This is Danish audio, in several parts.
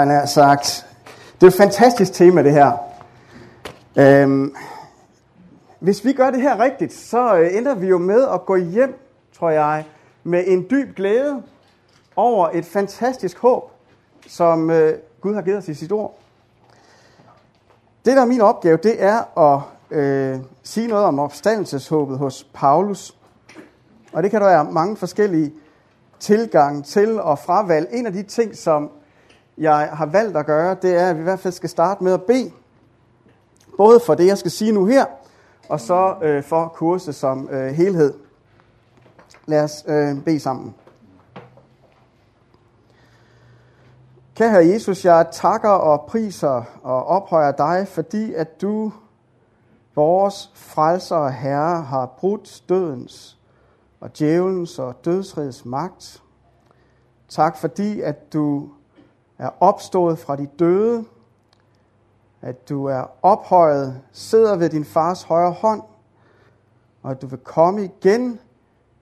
Han har sagt, det er et fantastisk tema det her. Øhm, hvis vi gør det her rigtigt, så øh, ender vi jo med at gå hjem, tror jeg, med en dyb glæde over et fantastisk håb, som øh, Gud har givet os i sit ord. Det, der er min opgave, det er at øh, sige noget om opstandelseshåbet hos Paulus. Og det kan der være mange forskellige tilgang til og fravalg. En af de ting, som jeg har valgt at gøre, det er, at vi i hvert fald skal starte med at bede. Både for det, jeg skal sige nu her, og så øh, for kurset som øh, helhed. Lad os øh, bede sammen. Kære Herre Jesus, jeg takker og priser og ophøjer dig, fordi at du, vores frelser og herre, har brudt dødens og djævelens og dødsrigets magt. Tak fordi, at du er opstået fra de døde, at du er ophøjet, sidder ved din fars højre hånd, og at du vil komme igen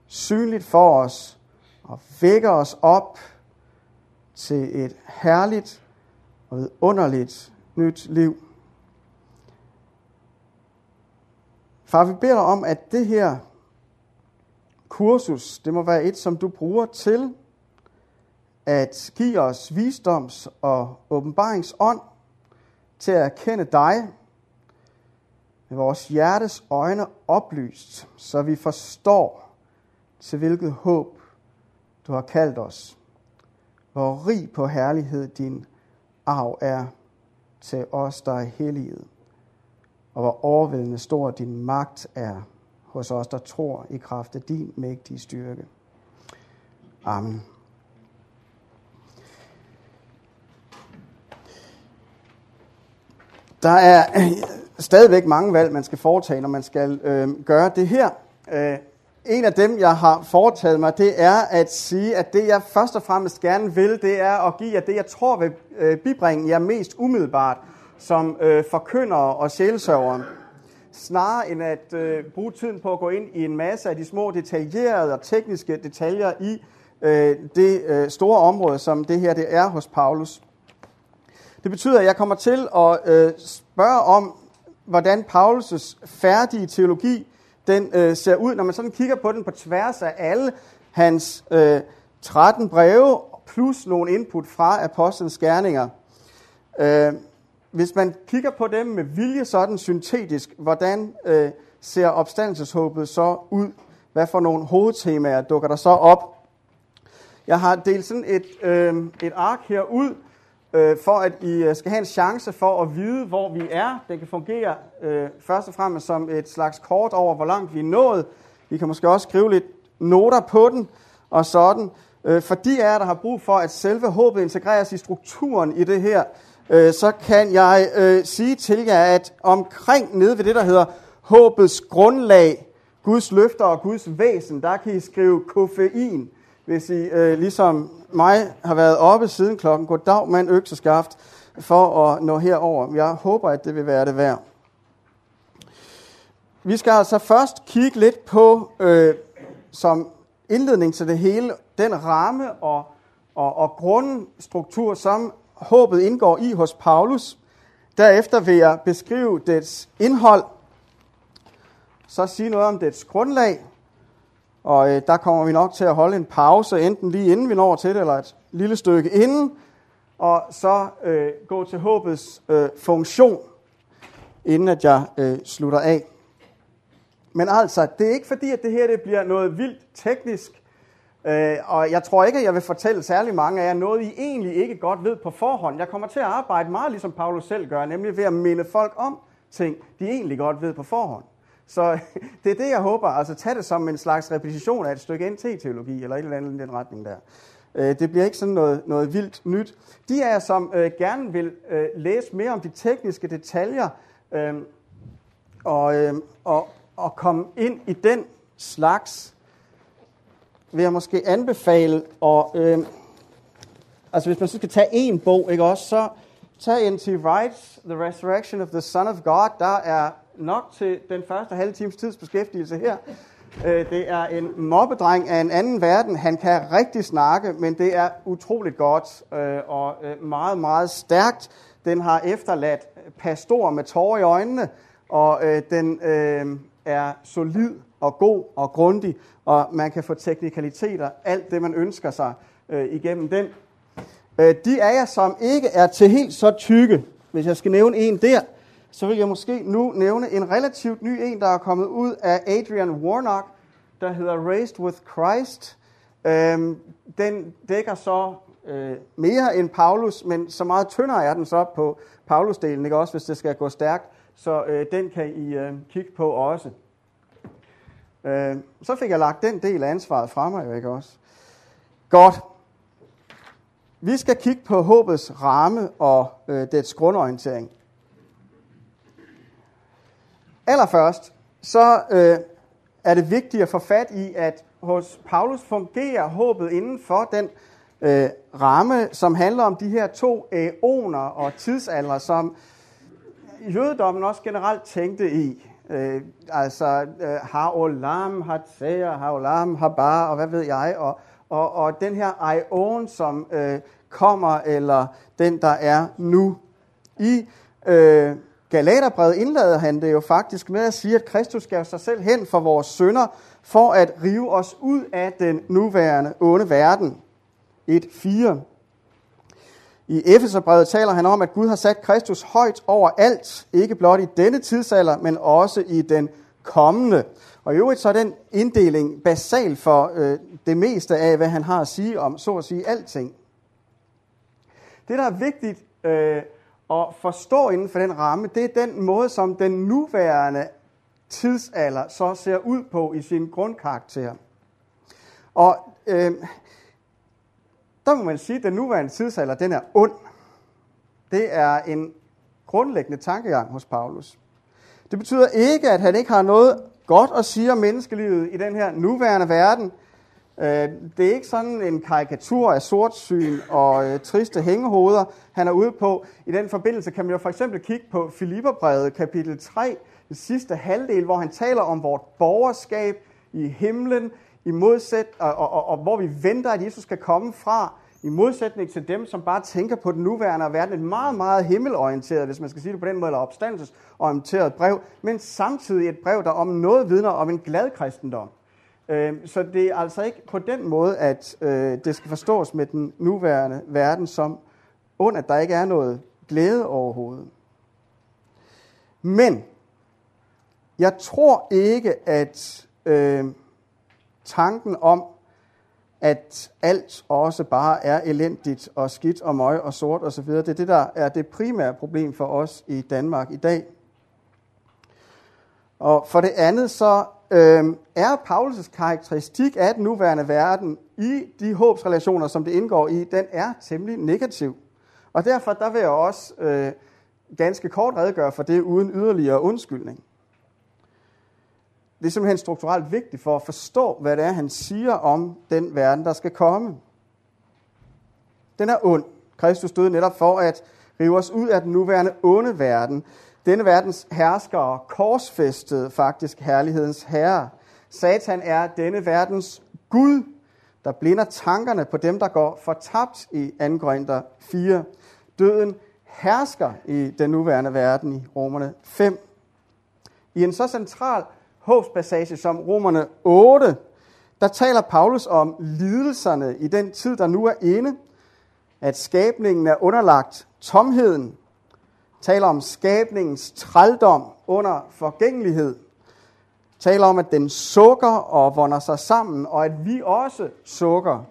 synligt for os og vække os op til et herligt og underligt nyt liv. Far, vi beder dig om, at det her kursus, det må være et, som du bruger til at give os visdoms- og åbenbaringsånd til at kende dig med vores hjertes øjne oplyst, så vi forstår, til hvilket håb du har kaldt os. Hvor rig på herlighed din arv er til os, der er helliget, og hvor overvældende stor din magt er hos os, der tror i kraft af din mægtige styrke. Amen. Der er øh, stadigvæk mange valg, man skal foretage, når man skal øh, gøre det her. Øh, en af dem, jeg har foretaget mig, det er at sige, at det jeg først og fremmest gerne vil, det er at give jer det, jeg tror vil øh, bibringe jer mest umiddelbart som øh, forkyndere og sjælesøvere. snarere end at øh, bruge tiden på at gå ind i en masse af de små detaljerede og tekniske detaljer i øh, det øh, store område, som det her det er hos Paulus. Det betyder, at jeg kommer til at øh, spørge om, hvordan Paulus' færdige teologi den øh, ser ud, når man sådan kigger på den på tværs af alle hans øh, 13 breve, plus nogle input fra apostlenes gerninger. Øh, hvis man kigger på dem med vilje sådan syntetisk, hvordan øh, ser opstandelseshåbet så ud? Hvad for nogle hovedtemaer dukker der så op? Jeg har delt sådan et, øh, et ark her ud, øh, for at I øh, skal have en chance for at vide, hvor vi er. Det kan fungere øh, først og fremmest som et slags kort over, hvor langt vi er nået. Vi kan måske også skrive lidt noter på den og sådan. Øh, for de af jer, der har brug for, at selve håbet integreres i strukturen i det her, øh, så kan jeg øh, sige til jer, at omkring nede ved det, der hedder håbets grundlag, Guds løfter og Guds væsen, der kan I skrive koffein, hvis I øh, ligesom mig har været oppe siden klokken goddag mand økseskaft for at nå herover. Jeg håber, at det vil være det værd. Vi skal altså først kigge lidt på, øh, som indledning til det hele, den ramme og, og, og grundstruktur, som håbet indgår i hos Paulus. Derefter vil jeg beskrive dets indhold, så sige noget om dets grundlag, og øh, der kommer vi nok til at holde en pause, enten lige inden vi når til det, eller et lille stykke inden, og så øh, gå til håbets øh, funktion, inden at jeg øh, slutter af. Men altså, det er ikke fordi, at det her det bliver noget vildt teknisk, Øh, og jeg tror ikke, at jeg vil fortælle særlig mange af jer noget, I egentlig ikke godt ved på forhånd. Jeg kommer til at arbejde meget ligesom Paulus selv gør, nemlig ved at minde folk om ting, de egentlig godt ved på forhånd. Så det er det, jeg håber. Altså tag det som en slags repetition af et stykke NT-teologi, eller et eller andet i den retning der. Øh, det bliver ikke sådan noget, noget vildt nyt. De af jer, som øh, gerne vil øh, læse mere om de tekniske detaljer, øh, og, øh, og, og komme ind i den slags vil jeg måske anbefale, og, øh, altså hvis man så skal tage en bog, ikke også, så tag N.T. Wright's The Resurrection of the Son of God. Der er nok til den første halve times tids beskæftigelse her. Øh, det er en mobbedreng af en anden verden. Han kan rigtig snakke, men det er utroligt godt øh, og øh, meget, meget stærkt. Den har efterladt pastor med tårer i øjnene, og den er solid og god og grundig, og man kan få teknikaliteter, alt det man ønsker sig igennem den. De af jer, som ikke er til helt så tykke, hvis jeg skal nævne en der, så vil jeg måske nu nævne en relativt ny en, der er kommet ud af Adrian Warnock, der hedder Raised with Christ. Øhm, den dækker så øh, mere end Paulus, men så meget tyndere er den så på Paulus-delen, ikke også, hvis det skal gå stærkt. Så øh, den kan I øh, kigge på også. Øh, så fik jeg lagt den del af ansvaret fra mig, ikke også? Godt. Vi skal kigge på håbets ramme og øh, dets grundorientering. Allerførst, så øh, er det vigtigt at få fat i, at hos Paulus fungerer håbet inden for den øh, ramme, som handler om de her to æoner og tidsalder, som jødedommen også generelt tænkte i. Øh, altså øh, Haolam, Hatzea, Haolam, Habar og hvad ved jeg, og, og, og den her æon, som øh, kommer, eller den, der er nu. I øh, Galaterbrevet indlader han det jo faktisk med at sige, at Kristus gav sig selv hen for vores sønder, for at rive os ud af den nuværende onde verden. 1.4. I Efeserbrevet taler han om, at Gud har sat Kristus højt over alt, ikke blot i denne tidsalder, men også i den kommende. Og i øvrigt så er den inddeling basal for øh, det meste af, hvad han har at sige om, så at sige, alting. Det, der er vigtigt øh, at forstå inden for den ramme, det er den måde, som den nuværende tidsalder så ser ud på i sin grundkarakter. Og øh, der må man sige, at den nuværende tidsalder, den er ond. Det er en grundlæggende tankegang hos Paulus. Det betyder ikke, at han ikke har noget godt at sige om menneskelivet i den her nuværende verden, Øh, det er ikke sådan en karikatur af sortsyn og øh, triste hængehoveder, han er ude på. I den forbindelse kan man jo for eksempel kigge på Filipperbrevet kapitel 3, den sidste halvdel, hvor han taler om vores borgerskab i himlen, i modsæt, og, og, og, og hvor vi venter, at Jesus skal komme fra, i modsætning til dem, som bare tænker på den nuværende og verden. Et meget, meget himmelorienteret, hvis man skal sige det på den måde, eller opstandelsesorienteret brev, men samtidig et brev, der om noget vidner om en glad kristendom. Øh, så det er altså ikke på den måde, at øh, det skal forstås med den nuværende verden som ond, at der ikke er noget glæde overhovedet. Men jeg tror ikke, at øh, tanken om, at alt også bare er elendigt og skidt og møg og sort osv., det er det, der er det primære problem for os i Danmark i dag. Og for det andet så øh, er Paulus' karakteristik af den nuværende verden i de håbsrelationer, som det indgår i, den er temmelig negativ. Og derfor der vil jeg også øh, ganske kort redegøre for det uden yderligere undskyldning. Det er simpelthen strukturelt vigtigt for at forstå, hvad det er, han siger om den verden, der skal komme. Den er ond. Kristus døde netop for at rive os ud af den nuværende onde verden, denne verdens herskere korsfæstede faktisk herlighedens herre. Satan er denne verdens Gud, der blinder tankerne på dem, der går fortabt i 2. Korinther 4. Døden hersker i den nuværende verden i Romerne 5. I en så central håbspassage som Romerne 8, der taler Paulus om lidelserne i den tid, der nu er inde, at skabningen er underlagt tomheden, taler om skabningens trældom under forgængelighed, taler om, at den sukker og vonder sig sammen, og at vi også sukker.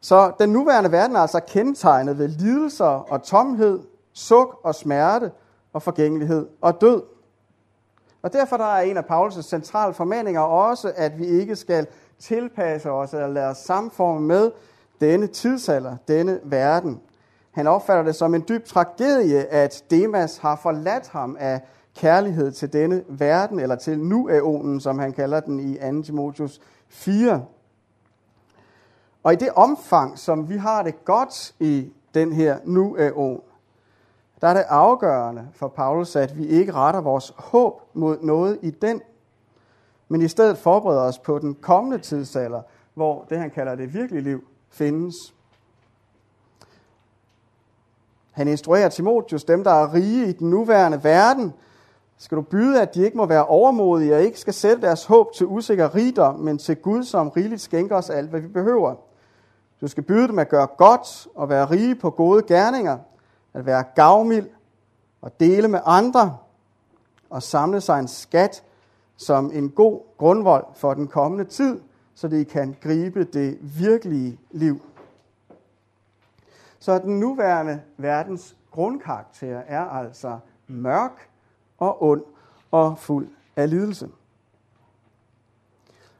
Så den nuværende verden er altså kendetegnet ved lidelser og tomhed, suk og smerte og forgængelighed og død. Og derfor der er en af Paulus' centrale formaninger også, at vi ikke skal tilpasse os eller lade os samforme med denne tidsalder, denne verden. Han opfatter det som en dyb tragedie, at Demas har forladt ham af kærlighed til denne verden, eller til nuæonen, som han kalder den i 2. Timotheus 4. Og i det omfang, som vi har det godt i den her nuæon, der er det afgørende for Paulus, at vi ikke retter vores håb mod noget i den, men i stedet forbereder os på den kommende tidsalder, hvor det, han kalder det virkelige liv, findes. Han instruerer Timotius, dem der er rige i den nuværende verden, skal du byde, at de ikke må være overmodige og ikke skal sætte deres håb til usikker rigdom, men til Gud, som rigeligt skænker os alt, hvad vi behøver. Du skal byde dem at gøre godt og være rige på gode gerninger, at være gavmild og dele med andre og samle sig en skat som en god grundvold for den kommende tid, så de kan gribe det virkelige liv. Så den nuværende verdens grundkarakter er altså mørk og ond og fuld af lidelse.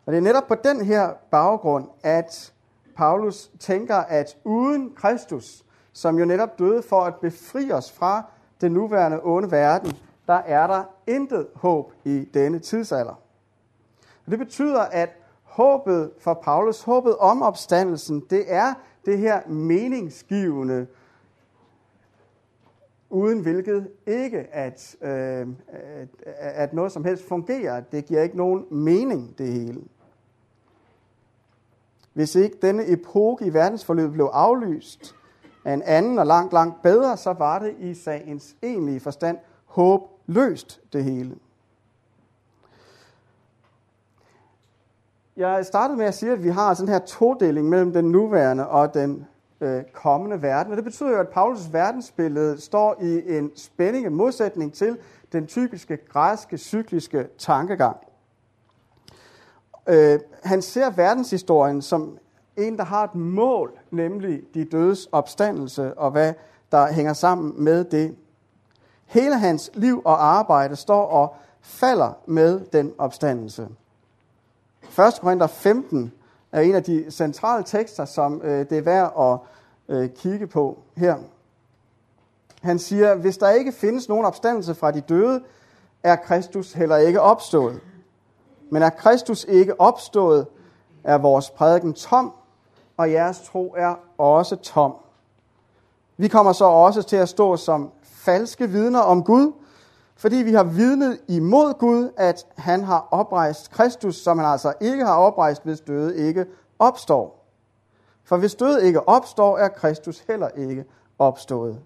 Og det er netop på den her baggrund, at Paulus tænker, at uden Kristus, som jo netop døde for at befri os fra den nuværende onde verden, der er der intet håb i denne tidsalder. Og det betyder, at håbet for Paulus, håbet om opstandelsen, det er det her meningsgivende, uden hvilket ikke at, øh, at at noget som helst fungerer. Det giver ikke nogen mening, det hele. Hvis ikke denne epoke i verdensforløbet blev aflyst af en anden og langt, langt bedre, så var det i sagens egentlige forstand håbløst det hele. Jeg startede med at sige, at vi har sådan her todeling mellem den nuværende og den øh, kommende verden. Og det betyder jo, at Paulus' verdensbillede står i en spænding, en modsætning til den typiske græske cykliske tankegang. Øh, han ser verdenshistorien som en, der har et mål, nemlig de dødes opstandelse og hvad der hænger sammen med det. Hele hans liv og arbejde står og falder med den opstandelse. 1. Korinther 15 er en af de centrale tekster, som øh, det er værd at øh, kigge på her. Han siger, hvis der ikke findes nogen opstandelse fra de døde, er Kristus heller ikke opstået. Men er Kristus ikke opstået, er vores prædiken tom, og jeres tro er også tom. Vi kommer så også til at stå som falske vidner om Gud, fordi vi har vidnet imod Gud, at han har oprejst Kristus, som han altså ikke har oprejst, hvis døde ikke opstår. For hvis døde ikke opstår, er Kristus heller ikke opstået.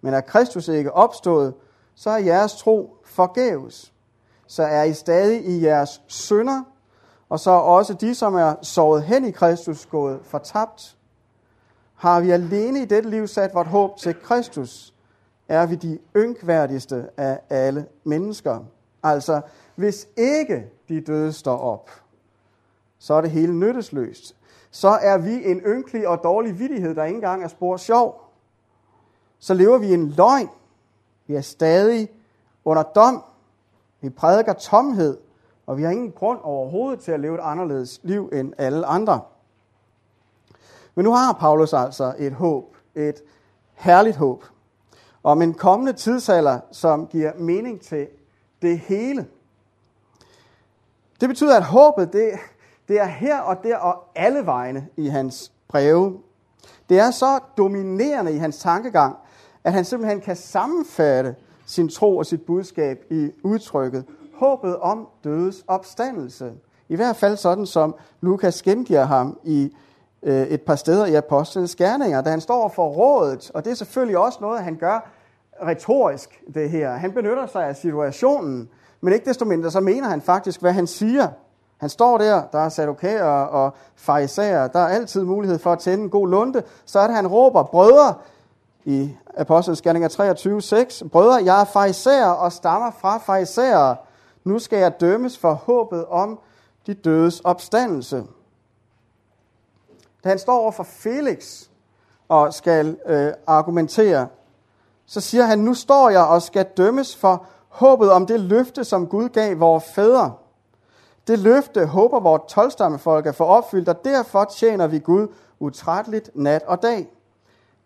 Men er Kristus ikke opstået, så er jeres tro forgæves. Så er I stadig i jeres synder, og så er også de, som er sovet hen i Kristus, gået fortabt. Har vi alene i dette liv sat vort håb til Kristus, er vi de ynkværdigste af alle mennesker. Altså, hvis ikke de døde står op, så er det hele nyttesløst. Så er vi en ynkelig og dårlig vidighed, der ikke engang er spor sjov. Så lever vi en løgn. Vi er stadig under dom. Vi prædiker tomhed, og vi har ingen grund overhovedet til at leve et anderledes liv end alle andre. Men nu har Paulus altså et håb, et herligt håb, om en kommende tidsalder, som giver mening til det hele. Det betyder, at håbet det, det er her og der og alle vegne i hans breve. Det er så dominerende i hans tankegang, at han simpelthen kan sammenfatte sin tro og sit budskab i udtrykket håbet om dødes opstandelse. I hvert fald sådan, som Lukas gengiver ham i øh, et par steder i Apostlenes Gerninger, da han står for rådet, og det er selvfølgelig også noget, han gør retorisk, det her. Han benytter sig af situationen, men ikke desto mindre, så mener han faktisk, hvad han siger. Han står der, der er sadokærer og fariserer, der er altid mulighed for at tænde en god lunde. Så er det, han råber, brødre, i Apostlenes Gerninger 23, 6. Brødre, jeg er fariserer og stammer fra fariserer. Nu skal jeg dømmes for håbet om de dødes opstandelse. Da han står over for Felix og skal øh, argumentere, så siger han, nu står jeg og skal dømmes for håbet om det løfte, som Gud gav vores fædre. Det løfte håber vores tolvstammefolk at få opfyldt, og derfor tjener vi Gud utrætteligt nat og dag.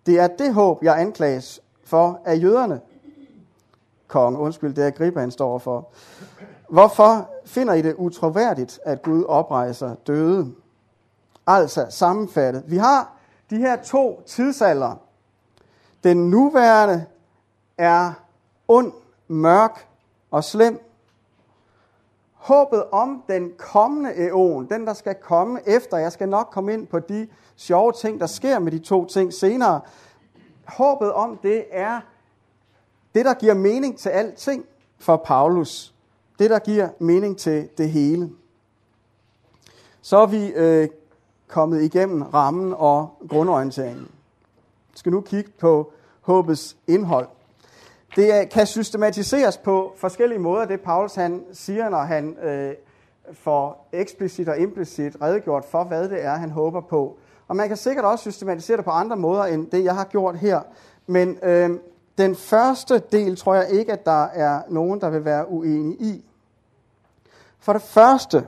Det er det håb, jeg anklages for af jøderne. Kong, undskyld, det er Agrippa, han står for. Hvorfor finder I det utroværdigt, at Gud oprejser døde? Altså sammenfattet. Vi har de her to tidsalder. Den nuværende er ond, mørk og slem. Håbet om den kommende æon, den der skal komme efter, jeg skal nok komme ind på de sjove ting, der sker med de to ting senere. Håbet om det er det, der giver mening til alting for Paulus. Det, der giver mening til det hele. Så er vi øh, kommet igennem rammen og grundorienteringen. Vi skal nu kigge på håbets indhold. Det kan systematiseres på forskellige måder, det Paulus han siger, når han øh, får eksplicit og implicit redegjort for, hvad det er, han håber på. Og man kan sikkert også systematisere det på andre måder, end det, jeg har gjort her. Men øh, den første del tror jeg ikke, at der er nogen, der vil være uenige i. For det første,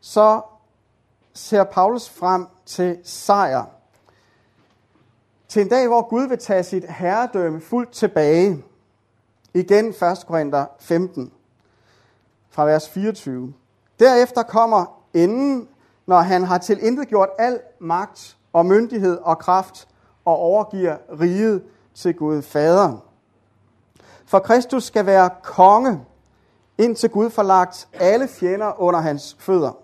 så ser Paulus frem til sejr. Til en dag, hvor Gud vil tage sit herredømme fuldt tilbage. Igen 1. Korinther 15, fra vers 24. Derefter kommer enden, når han har tilintetgjort al magt og myndighed og kraft og overgiver riget til Gud Faderen. For Kristus skal være konge, indtil Gud forlagt alle fjender under hans fødder.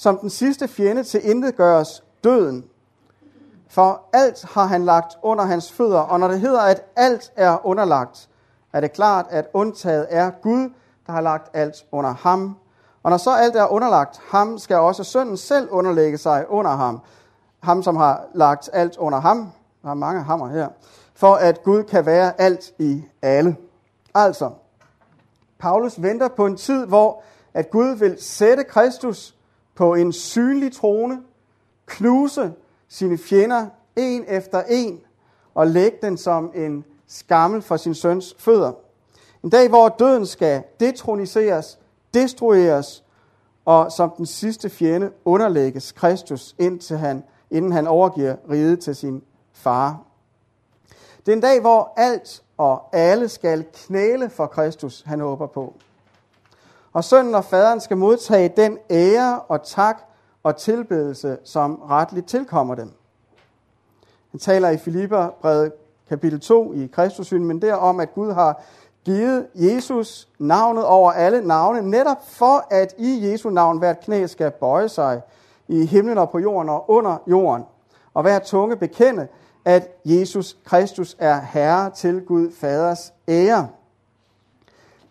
Som den sidste fjende til intet gøres døden. For alt har han lagt under hans fødder, og når det hedder, at alt er underlagt, er det klart, at undtaget er Gud, der har lagt alt under ham. Og når så alt er underlagt ham, skal også sønnen selv underlægge sig under ham. Ham, som har lagt alt under ham. Der er mange hammer her. For at Gud kan være alt i alle. Altså, Paulus venter på en tid, hvor at Gud vil sætte Kristus på en synlig trone, knuse sine fjender en efter en og lægge den som en skammel for sin søns fødder. En dag, hvor døden skal detroniseres, destrueres, og som den sidste fjende underlægges Kristus, indtil han, inden han overgiver riget til sin far. Det er en dag, hvor alt og alle skal knæle for Kristus, han håber på. Og sønnen og faderen skal modtage den ære og tak og tilbedelse, som retligt tilkommer dem. Han taler i Filipperbrevet kapitel 2 i Kristusyn, men der om, at Gud har givet Jesus navnet over alle navne, netop for at i Jesu navn hvert knæ skal bøje sig i himlen og på jorden og under jorden, og hver tunge bekende, at Jesus Kristus er Herre til Gud Faders ære.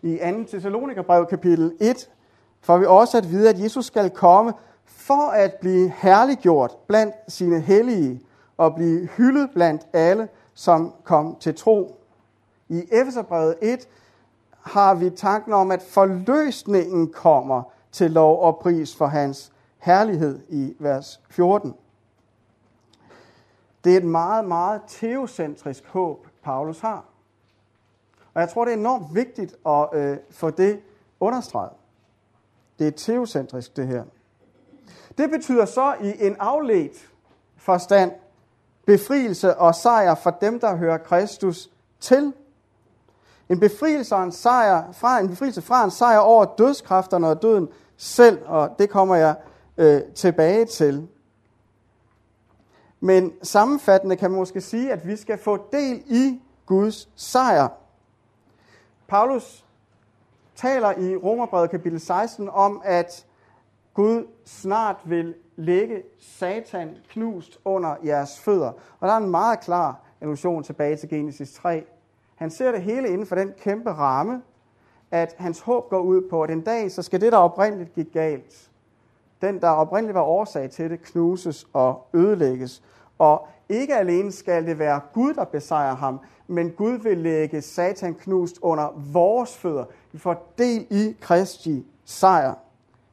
I 2. Thessalonikerbrev kapitel 1 får vi også at vide, at Jesus skal komme for at blive herliggjort blandt sine hellige og blive hyldet blandt alle, som kom til tro. I Efeserbrevet 1 har vi tanken om, at forløsningen kommer til lov og pris for hans herlighed i vers 14. Det er et meget, meget teocentrisk håb, Paulus har. Og jeg tror, det er enormt vigtigt at øh, få det understreget. Det er teocentrisk, det her. Det betyder så i en afledt forstand befrielse og sejr for dem, der hører Kristus til. En befrielse, og en sejr fra, en befrielse fra en sejr over dødskræfterne og døden selv, og det kommer jeg øh, tilbage til. Men sammenfattende kan man måske sige, at vi skal få del i Guds sejr. Paulus taler i Romerbrevet kapitel 16 om, at Gud snart vil lægge Satan knust under jeres fødder. Og der er en meget klar illusion tilbage til Genesis 3. Han ser det hele inden for den kæmpe ramme, at hans håb går ud på, at en dag, så skal det, der oprindeligt gik galt, den, der oprindeligt var årsag til det, knuses og ødelægges. Og ikke alene skal det være Gud, der besejrer ham, men Gud vil lægge Satan knust under vores fødder. Vi får del i Kristi sejr.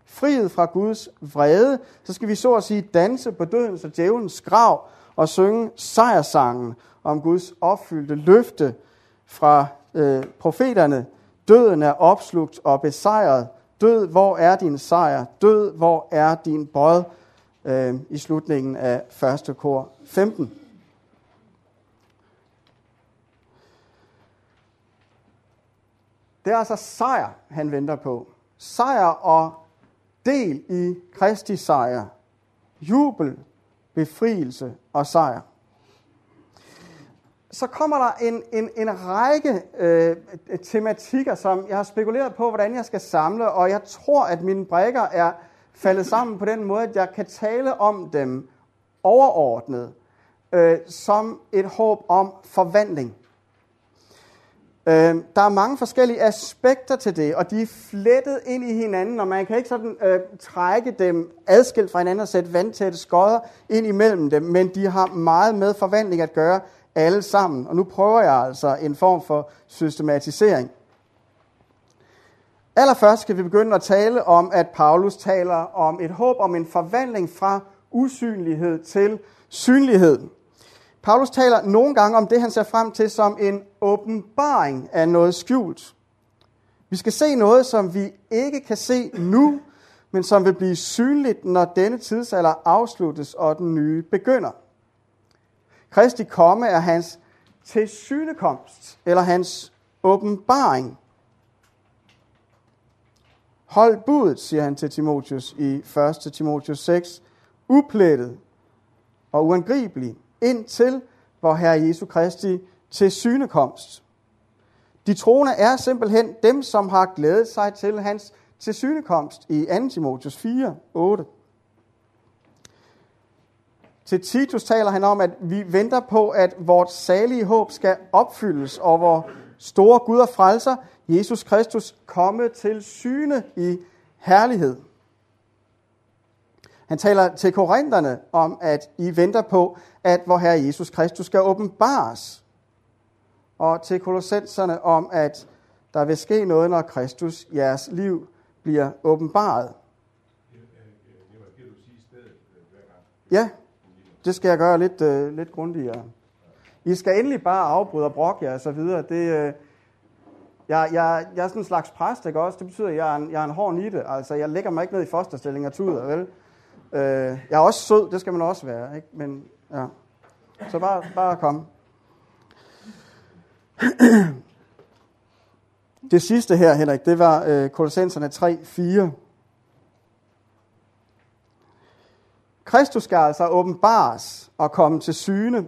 Frihed fra Guds vrede, så skal vi så at sige danse på dødens og djævelens grav og synge sejrsangen om Guds opfyldte løfte fra øh, profeterne. Døden er opslugt og besejret. Død, hvor er din sejr? Død, hvor er din brød? Øh, I slutningen af 1. kor 15. Det er altså sejr, han venter på. Sejr og del i Kristi sejr. Jubel, befrielse og sejr. så kommer der en, en, en række øh, tematikker, som jeg har spekuleret på, hvordan jeg skal samle, og jeg tror, at mine brækker er faldet sammen på den måde, at jeg kan tale om dem overordnet, øh, som et håb om forvandling. Øh, der er mange forskellige aspekter til det, og de er flettet ind i hinanden, og man kan ikke sådan øh, trække dem adskilt fra hinanden og sætte vandtætte skodder ind imellem dem, men de har meget med forvandling at gøre alle sammen. Og nu prøver jeg altså en form for systematisering. Allerførst skal vi begynde at tale om, at Paulus taler om et håb om en forvandling fra usynlighed til synlighed. Paulus taler nogle gange om det, han ser frem til som en åbenbaring af noget skjult. Vi skal se noget, som vi ikke kan se nu, men som vil blive synligt, når denne tidsalder afsluttes og den nye begynder. Kristi komme er hans tilsynekomst, eller hans åbenbaring. Hold budet, siger han til Timotius i 1. Timotius 6, uplettet og uangribelig, indtil hvor Herre Jesu Kristi til synekomst. De troende er simpelthen dem, som har glædet sig til hans til synekomst i 2. Timotius 4, 8. Til Titus taler han om, at vi venter på, at vores salige håb skal opfyldes, og hvor store Gud og frelser, Jesus Kristus, komme til syne i herlighed. Han taler til korinterne om, at I venter på, at vor Herre Jesus Kristus skal åbenbares. Og til kolossenserne om, at der vil ske noget, når Kristus, jeres liv, bliver åbenbaret. Ja, det skal jeg gøre lidt, øh, lidt grundigere. I skal endelig bare afbryde og brokke jer og så videre. Det, øh, jeg, jeg, jeg er sådan en slags præst, ikke også? Det betyder, at jeg er en, jeg er en hård nitte. Altså, jeg lægger mig ikke ned i fosterstilling og tuder, vel? Øh, jeg er også sød, det skal man også være, ikke? Men, ja. Så bare, bare kom. Det sidste her, Henrik, det var øh, Kolossenserne 3, 4. Kristus skal altså åbenbares og komme til syne.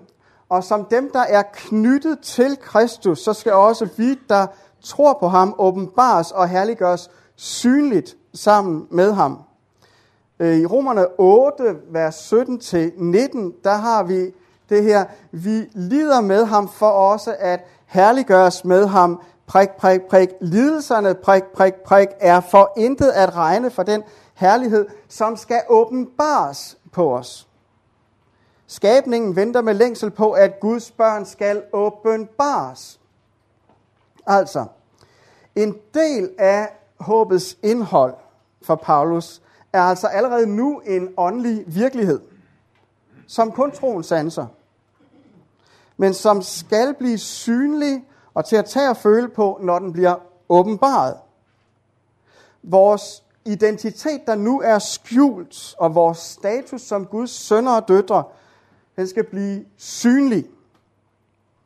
Og som dem, der er knyttet til Kristus, så skal også vi, der tror på ham, åbenbares og herliggøres synligt sammen med ham. Øh, I Romerne 8, vers 17-19, der har vi det her, vi lider med ham for også at herliggøres med ham, prik, prik, prik. Lidelserne, prik, prik, prik, er for intet at regne for den herlighed, som skal åbenbares på os. Skabningen venter med længsel på, at Guds børn skal åbenbares. Altså, en del af håbets indhold for Paulus er altså allerede nu en åndelig virkelighed, som kun troen sanser, men som skal blive synlig og til at tage og føle på, når den bliver åbenbaret. Vores identitet, der nu er skjult, og vores status som Guds sønner og døtre, den skal blive synlig.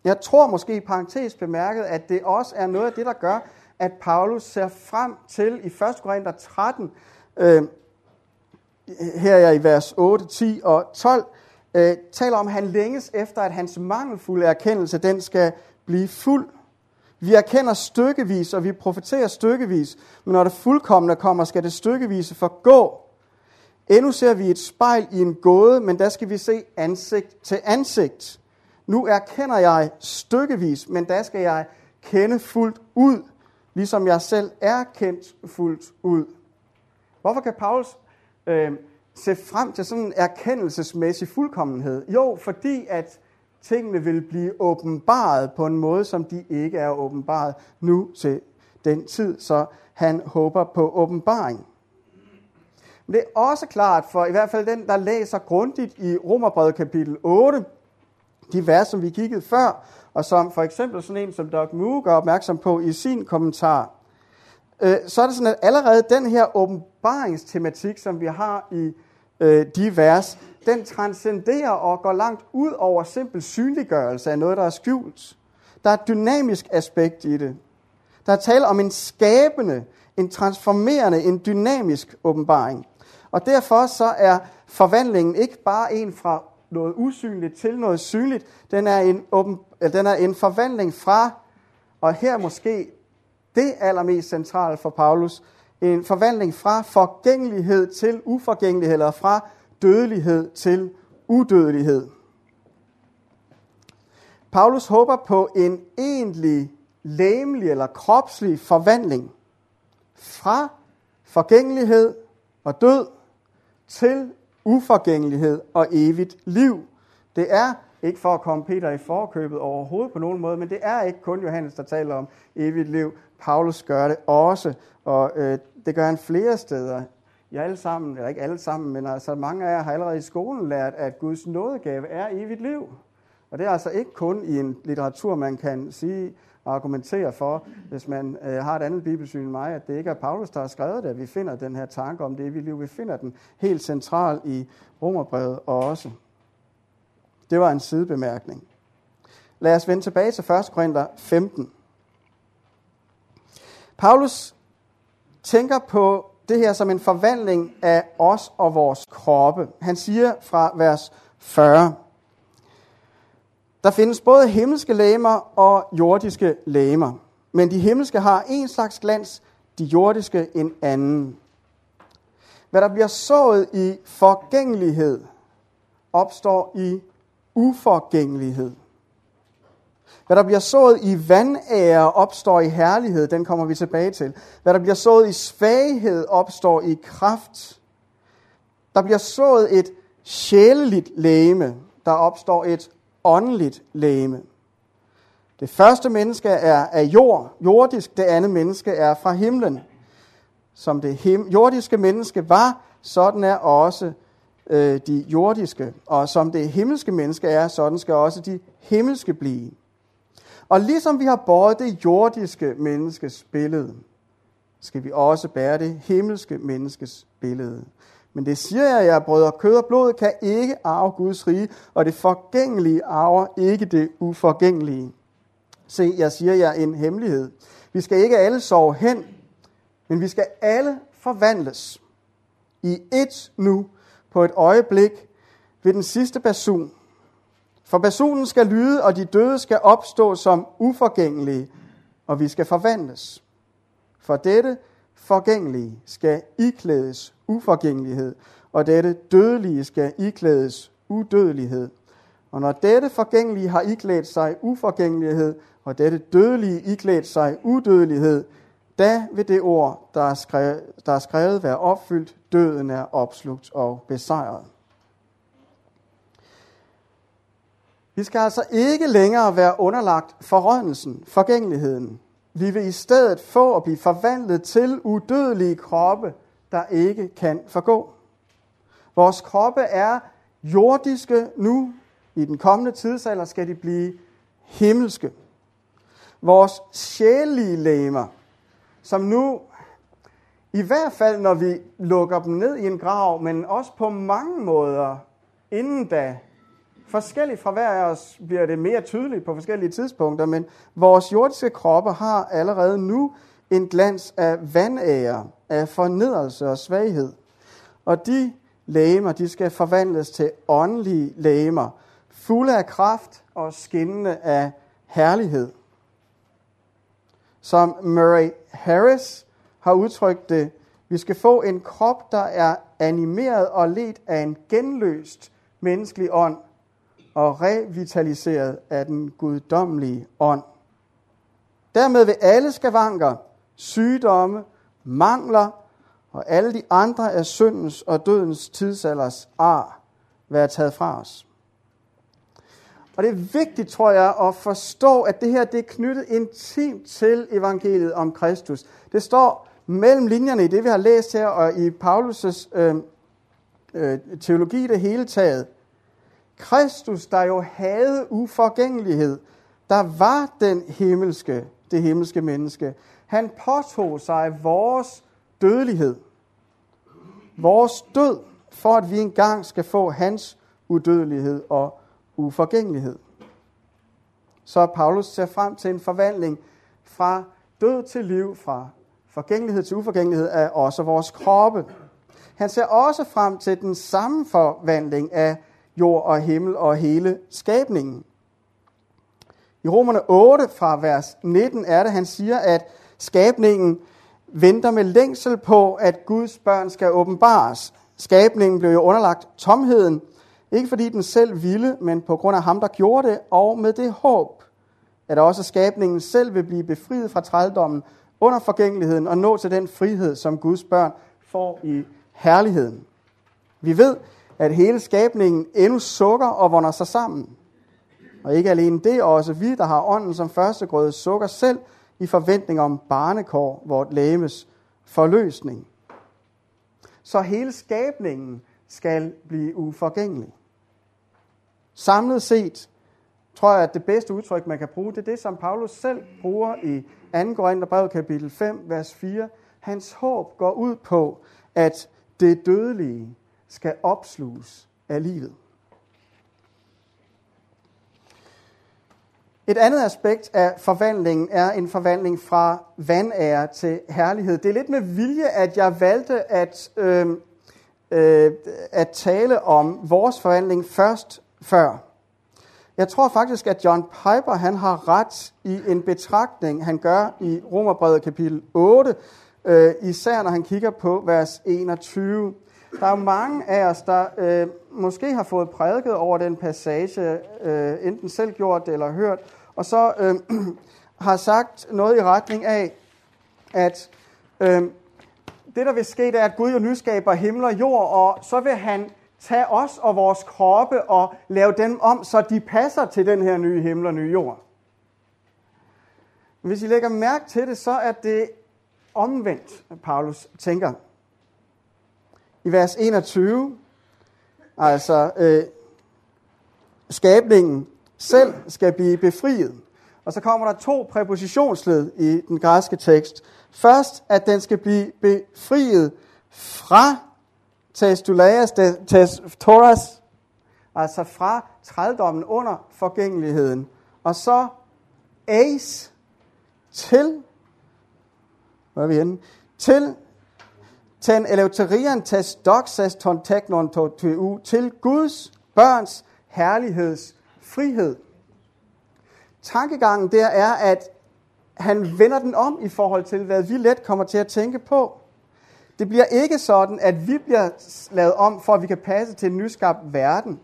Jeg tror måske i parentes bemærket, at det også er noget af det, der gør, at Paulus ser frem til i 1. Korinther 13, øh, her er i vers 8, 10 og 12, øh, taler om, at han længes efter, at hans mangelfulde erkendelse, den skal blive fuld. Vi erkender stykkevis, og vi profeterer stykkevis, men når det fuldkommende kommer, skal det stykkevise forgå. Endnu ser vi et spejl i en gåde, men der skal vi se ansigt til ansigt. Nu erkender jeg stykkevis, men der skal jeg kende fuldt ud, ligesom jeg selv er kendt fuldt ud. Hvorfor kan Paulus øh, se frem til sådan en erkendelsesmæssig fuldkommenhed? Jo, fordi at tingene vil blive åbenbaret på en måde, som de ikke er åbenbaret nu til den tid, så han håber på åbenbaring. Men det er også klart for i hvert fald den, der læser grundigt i Romerbrevet kapitel 8, de vers, som vi kiggede før, og som for eksempel sådan en som Doug Moo gør opmærksom på i sin kommentar, øh, så er det sådan, at allerede den her åbenbaringstematik, som vi har i øh, de vers, den transcenderer og går langt ud over simpel synliggørelse af noget, der er skjult. Der er et dynamisk aspekt i det. Der er tale om en skabende, en transformerende, en dynamisk åbenbaring. Og derfor så er forvandlingen ikke bare en fra noget usynligt til noget synligt. Den er en, åben, eller den er en forvandling fra, og her måske det allermest centrale for Paulus, en forvandling fra forgængelighed til uforgængelighed, eller fra dødelighed til udødelighed. Paulus håber på en egentlig læmelig eller kropslig forvandling fra forgængelighed og død til uforgængelighed og evigt liv. Det er ikke for at komme Peter i forkøbet overhovedet på nogen måde, men det er ikke kun Johannes, der taler om evigt liv. Paulus gør det også, og øh, det gør han flere steder. I alle sammen, eller ikke alle sammen, men altså mange af jer har allerede i skolen lært, at Guds nådegave er evigt liv. Og det er altså ikke kun i en litteratur, man kan sige og argumentere for, hvis man øh, har et andet bibelsyn end mig, at det ikke er Paulus, der har skrevet det, at vi finder den her tanke om det evige liv. Vi finder den helt central i Romerbrevet også. Det var en sidebemærkning. Lad os vende tilbage til 1. Korinther 15. Paulus tænker på det her som en forvandling af os og vores kroppe. Han siger fra vers 40, der findes både himmelske læmer og jordiske læmer. Men de himmelske har en slags glans, de jordiske en anden. Hvad der bliver sået i forgængelighed, opstår i uforgængelighed. Hvad der bliver sået i vandære, opstår i herlighed. Den kommer vi tilbage til. Hvad der bliver sået i svaghed, opstår i kraft. Der bliver sået et sjæleligt læme. Der opstår et åndeligt læme. Det første menneske er af jord, jordisk. Det andet menneske er fra himlen. Som det him- jordiske menneske var, sådan er også øh, de jordiske. Og som det himmelske menneske er, sådan skal også de himmelske blive. Og ligesom vi har båret det jordiske menneskes billede, skal vi også bære det himmelske menneskes billede. Men det siger jeg, jeg brødre, kød og blod kan ikke arve Guds rige, og det forgængelige arver ikke det uforgængelige. Se, jeg siger jer en hemmelighed. Vi skal ikke alle sove hen, men vi skal alle forvandles i et nu på et øjeblik ved den sidste basun. For basunen skal lyde, og de døde skal opstå som uforgængelige, og vi skal forvandles. For dette forgængelige skal iklædes uforgængelighed, og dette dødelige skal iklædes udødelighed. Og når dette forgængelige har iklædt sig uforgængelighed, og dette dødelige iklædt sig udødelighed, da vil det ord, der er, skrevet, der er skrevet, være opfyldt, døden er opslugt og besejret. Vi skal altså ikke længere være underlagt forrådnelsen, forgængeligheden. Vi vil i stedet få at blive forvandlet til udødelige kroppe, der ikke kan forgå. Vores kroppe er jordiske nu. I den kommende tidsalder skal de blive himmelske. Vores sjælige læmer, som nu, i hvert fald når vi lukker dem ned i en grav, men også på mange måder inden da, forskelligt fra hver af os bliver det mere tydeligt på forskellige tidspunkter, men vores jordiske kroppe har allerede nu en glans af vandære, af fornedrelse og svaghed. Og de lægemer, de skal forvandles til åndelige lægemer, fulde af kraft og skinnende af herlighed. Som Murray Harris har udtrykt det, vi skal få en krop, der er animeret og ledt af en genløst menneskelig ånd og revitaliseret af den guddommelige ånd. Dermed vil alle skavanker, sygdomme, mangler og alle de andre af syndens og dødens tidsalders ar være taget fra os. Og det er vigtigt, tror jeg, at forstå, at det her det er knyttet intimt til evangeliet om Kristus. Det står mellem linjerne i det, vi har læst her, og i Paulus' øh, øh, teologi det hele taget. Kristus, der jo havde uforgængelighed, der var den himmelske, det himmelske menneske. Han påtog sig vores dødelighed, vores død, for at vi engang skal få hans udødelighed og uforgængelighed. Så Paulus ser frem til en forvandling fra død til liv, fra forgængelighed til uforgængelighed af også vores kroppe. Han ser også frem til den samme forvandling af jord og himmel og hele skabningen. I Romerne 8 fra vers 19 er det, han siger, at skabningen venter med længsel på, at Guds børn skal åbenbares. Skabningen blev jo underlagt tomheden, ikke fordi den selv ville, men på grund af ham, der gjorde det, og med det håb, at også skabningen selv vil blive befriet fra trældommen under forgængeligheden og nå til den frihed, som Guds børn får i herligheden. Vi ved, at hele skabningen endnu sukker og vonder sig sammen. Og ikke alene det, også vi, der har ånden som førstegrøde, sukker selv i forventning om barnekår, vort læmes forløsning. Så hele skabningen skal blive uforgængelig. Samlet set tror jeg, at det bedste udtryk, man kan bruge, det er det, som Paulus selv bruger i 2. Korintherbrev kapitel 5, vers 4. Hans håb går ud på, at det dødelige skal opsluges af livet. Et andet aspekt af forvandlingen er en forvandling fra vanære til herlighed. Det er lidt med vilje, at jeg valgte at, øh, øh, at tale om vores forvandling først før. Jeg tror faktisk, at John Piper han har ret i en betragtning, han gør i Romerbrevet kapitel 8, øh, især når han kigger på vers 21. Der er mange af os, der øh, måske har fået prædiket over den passage, øh, enten selv gjort det eller hørt, og så øh, har sagt noget i retning af, at øh, det, der vil ske, det er, at Gud jo nyskaber himmel og jord, og så vil han tage os og vores kroppe og lave dem om, så de passer til den her nye himmel og nye jord. Hvis I lægger mærke til det, så er det omvendt, Paulus tænker. I vers 21, altså øh, skabningen selv skal blive befriet. Og så kommer der to præpositionsled i den græske tekst. Først, at den skal blive befriet fra testulaias testoras, altså fra trældommen under forgængeligheden. Og så ace til, hvor er vi henne? Til ten eleuterian tes doxas ton teknon to til Guds børns herligheds frihed. Tankegangen der er, at han vender den om i forhold til, hvad vi let kommer til at tænke på. Det bliver ikke sådan, at vi bliver lavet om, for at vi kan passe til en nyskabt verden.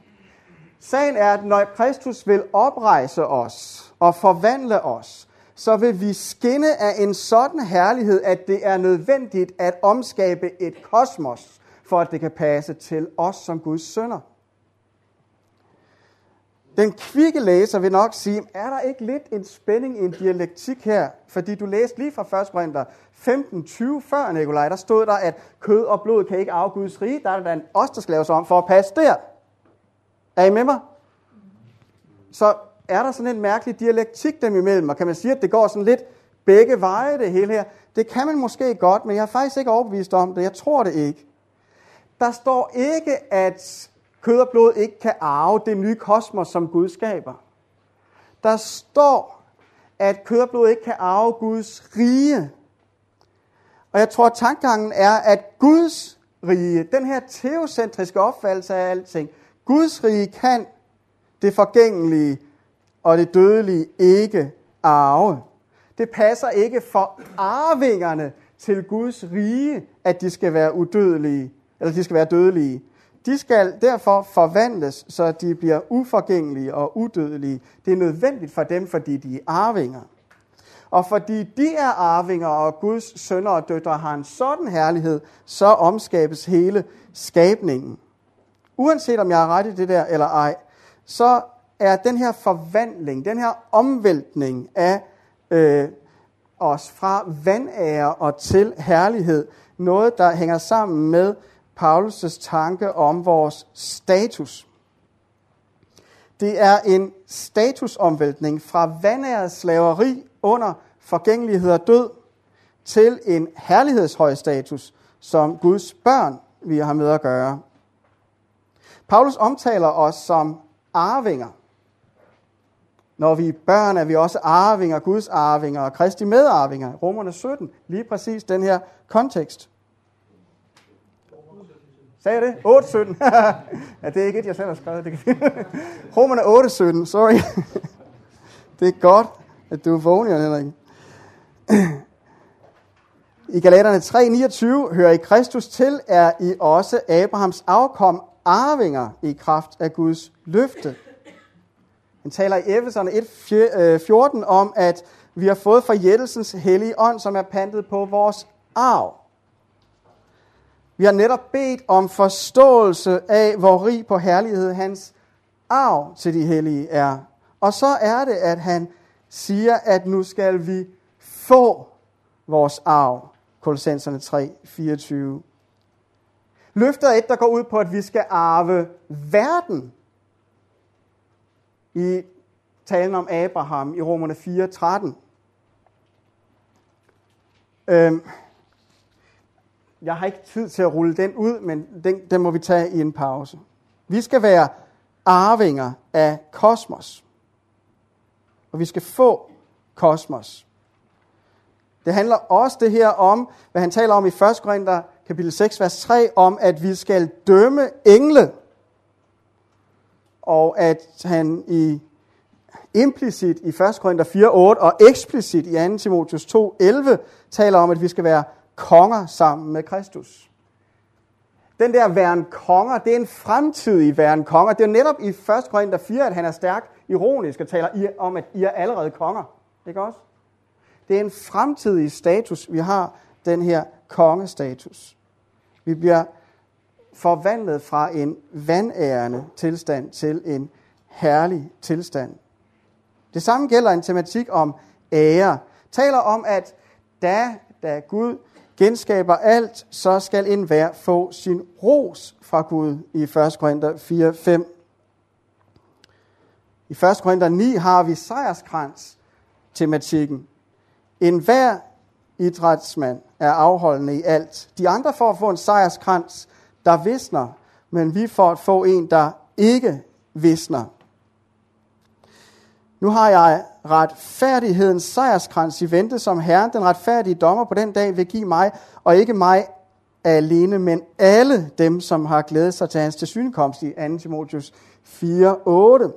Sagen er, at når Kristus vil oprejse os og forvandle os, så vil vi skinne af en sådan herlighed, at det er nødvendigt at omskabe et kosmos, for at det kan passe til os som Guds sønner. Den kvikke læser vil nok sige, er der ikke lidt en spænding i en dialektik her? Fordi du læste lige fra 1. Korinther 15.20 før, Nikolaj, der stod der, at kød og blod kan ikke af Guds rige. Der er der en os, der skal laves om for at passe der. Er I med mig? Så er der sådan en mærkelig dialektik dem imellem, og kan man sige, at det går sådan lidt begge veje, det hele her? Det kan man måske godt, men jeg er faktisk ikke overbevist om det. Jeg tror det ikke. Der står ikke, at kød og blod ikke kan arve det nye kosmos, som Gud skaber. Der står, at kød og blod ikke kan arve Guds rige. Og jeg tror, at tankegangen er, at Guds rige, den her teocentriske opfattelse af alting, Guds rige kan det forgængelige og det dødelige ikke arve. Det passer ikke for arvingerne til Guds rige, at de skal være udødelige, eller de skal være dødelige. De skal derfor forvandles, så de bliver uforgængelige og udødelige. Det er nødvendigt for dem, fordi de er arvinger. Og fordi de er arvinger, og Guds sønner og døtre har en sådan herlighed, så omskabes hele skabningen. Uanset om jeg har ret i det der eller ej, så er den her forvandling, den her omvæltning af øh, os fra vandære og til herlighed, noget, der hænger sammen med Paulus' tanke om vores status. Det er en statusomvæltning fra vandæret slaveri under forgængelighed og død til en herlighedshøj status, som Guds børn vi har med at gøre. Paulus omtaler os som arvinger. Når vi er børn, er vi også arvinger, Guds arvinger og Kristi medarvinger. Romerne 17, lige præcis den her kontekst. Sagde jeg det? 8.17. ja, det er ikke et, jeg selv har skrevet. Det kan Romerne 8.17, sorry. det er godt, at du er vågen, Henrik. I Galaterne 3.29 hører I Kristus til, er I også Abrahams afkom arvinger i kraft af Guds løfte. Han taler i Efeserne 1.14 øh, om, at vi har fået forjættelsens hellige ånd, som er pantet på vores arv. Vi har netop bedt om forståelse af, hvor rig på herlighed hans arv til de hellige er. Og så er det, at han siger, at nu skal vi få vores arv. Kolossenserne 3, 24. Løftet er et, der går ud på, at vi skal arve verden. I talen om Abraham i Romerne 4, 13. Øhm, jeg har ikke tid til at rulle den ud, men den, den må vi tage i en pause. Vi skal være arvinger af kosmos. Og vi skal få kosmos. Det handler også det her om, hvad han taler om i 1. Korinther kapitel 6, vers 3, om at vi skal dømme engle. Og at han i implicit i 1. Korinther 4, 8 og eksplicit i 2. Timotheus 2, 11 taler om, at vi skal være konger sammen med Kristus. Den der væren konger, det er en fremtidig væren konger. Det er netop i 1. Korinther 4, at han er stærkt ironisk og taler om, at I er allerede konger. Ikke også? Det er en fremtidig status, vi har den her kongestatus. Vi bliver forvandlet fra en vandærende tilstand til en herlig tilstand. Det samme gælder en tematik om ære. Taler om, at da, da Gud genskaber alt, så skal enhver få sin ros fra Gud i 1. Korinther 4, 5. I 1. Korinther 9 har vi sejrskrans tematikken. En hver idrætsmand er afholdende i alt. De andre for at få en sejrskrans, der visner, men vi får at få en, der ikke visner. Nu har jeg retfærdighedens sejrskrans i vente, som Herren, den retfærdige dommer på den dag, vil give mig, og ikke mig alene, men alle dem, som har glædet sig til hans tilsynekomst i 2. Timotheus 4, 8.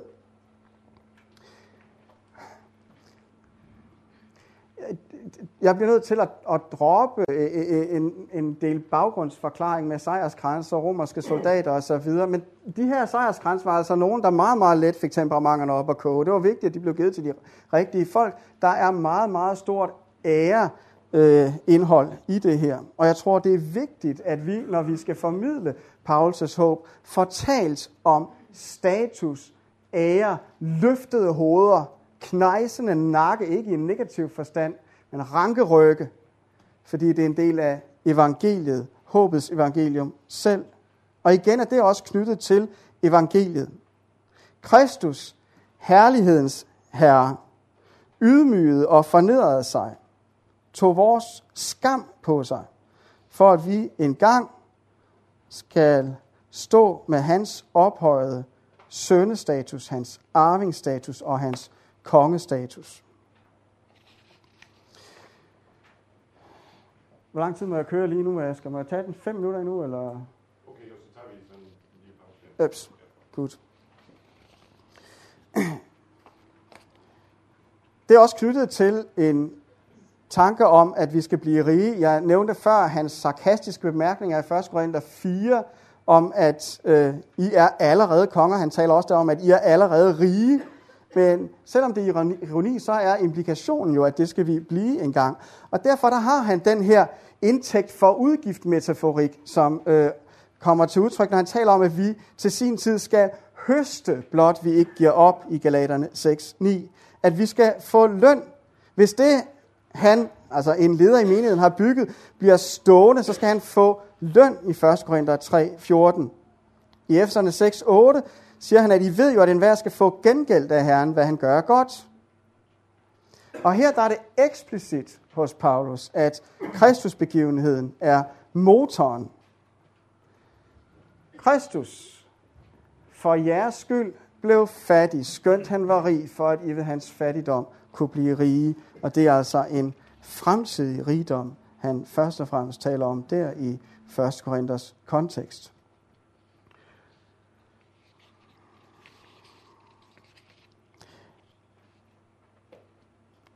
jeg bliver nødt til at, at droppe øh, øh, øh, en, en del baggrundsforklaring med sejrskranser, romerske soldater osv. Men de her sejrskranser var altså nogen, der meget, meget let fik temperamenterne op at koge. Det var vigtigt, at de blev givet til de rigtige folk. Der er meget, meget stort ære øh, indhold i det her. Og jeg tror, det er vigtigt, at vi, når vi skal formidle Paulus' håb, får talt om status, ære, løftede hoveder, knejsende nakke, ikke i en negativ forstand, men rankerygge, fordi det er en del af evangeliet, håbets evangelium selv. Og igen er det også knyttet til evangeliet. Kristus, herlighedens herre, ydmygede og fornedrede sig, tog vores skam på sig, for at vi engang skal stå med hans ophøjede sønnestatus, hans arvingstatus og hans kongestatus. Hvor lang tid må jeg køre lige nu, Asger? Må jeg tage den fem minutter endnu, eller? Okay, så tager vi sådan en lille pause. Ups, godt. Det er også knyttet til en tanke om, at vi skal blive rige. Jeg nævnte før hans sarkastiske bemærkninger i 1. Korinther 4, om at øh, I er allerede konger. Han taler også om, at I er allerede rige. Men selvom det er ironi, så er implikationen jo, at det skal vi blive engang. Og derfor der har han den her indtægt for udgiftmetaforik, som øh, kommer til udtryk, når han taler om, at vi til sin tid skal høste, blot vi ikke giver op i Galaterne 6.9. At vi skal få løn. Hvis det han, altså en leder i menigheden, har bygget, bliver stående, så skal han få løn i 1. Korinther 3.14. I Efeserne 6.8 siger han, at I ved jo, at enhver skal få gengæld af Herren, hvad han gør godt. Og her der er det eksplicit hos Paulus, at Kristusbegivenheden er motoren. Kristus for jeres skyld blev fattig, skønt han var rig, for at I ved hans fattigdom kunne blive rige. Og det er altså en fremtidig rigdom, han først og fremmest taler om der i 1. Korinthers kontekst.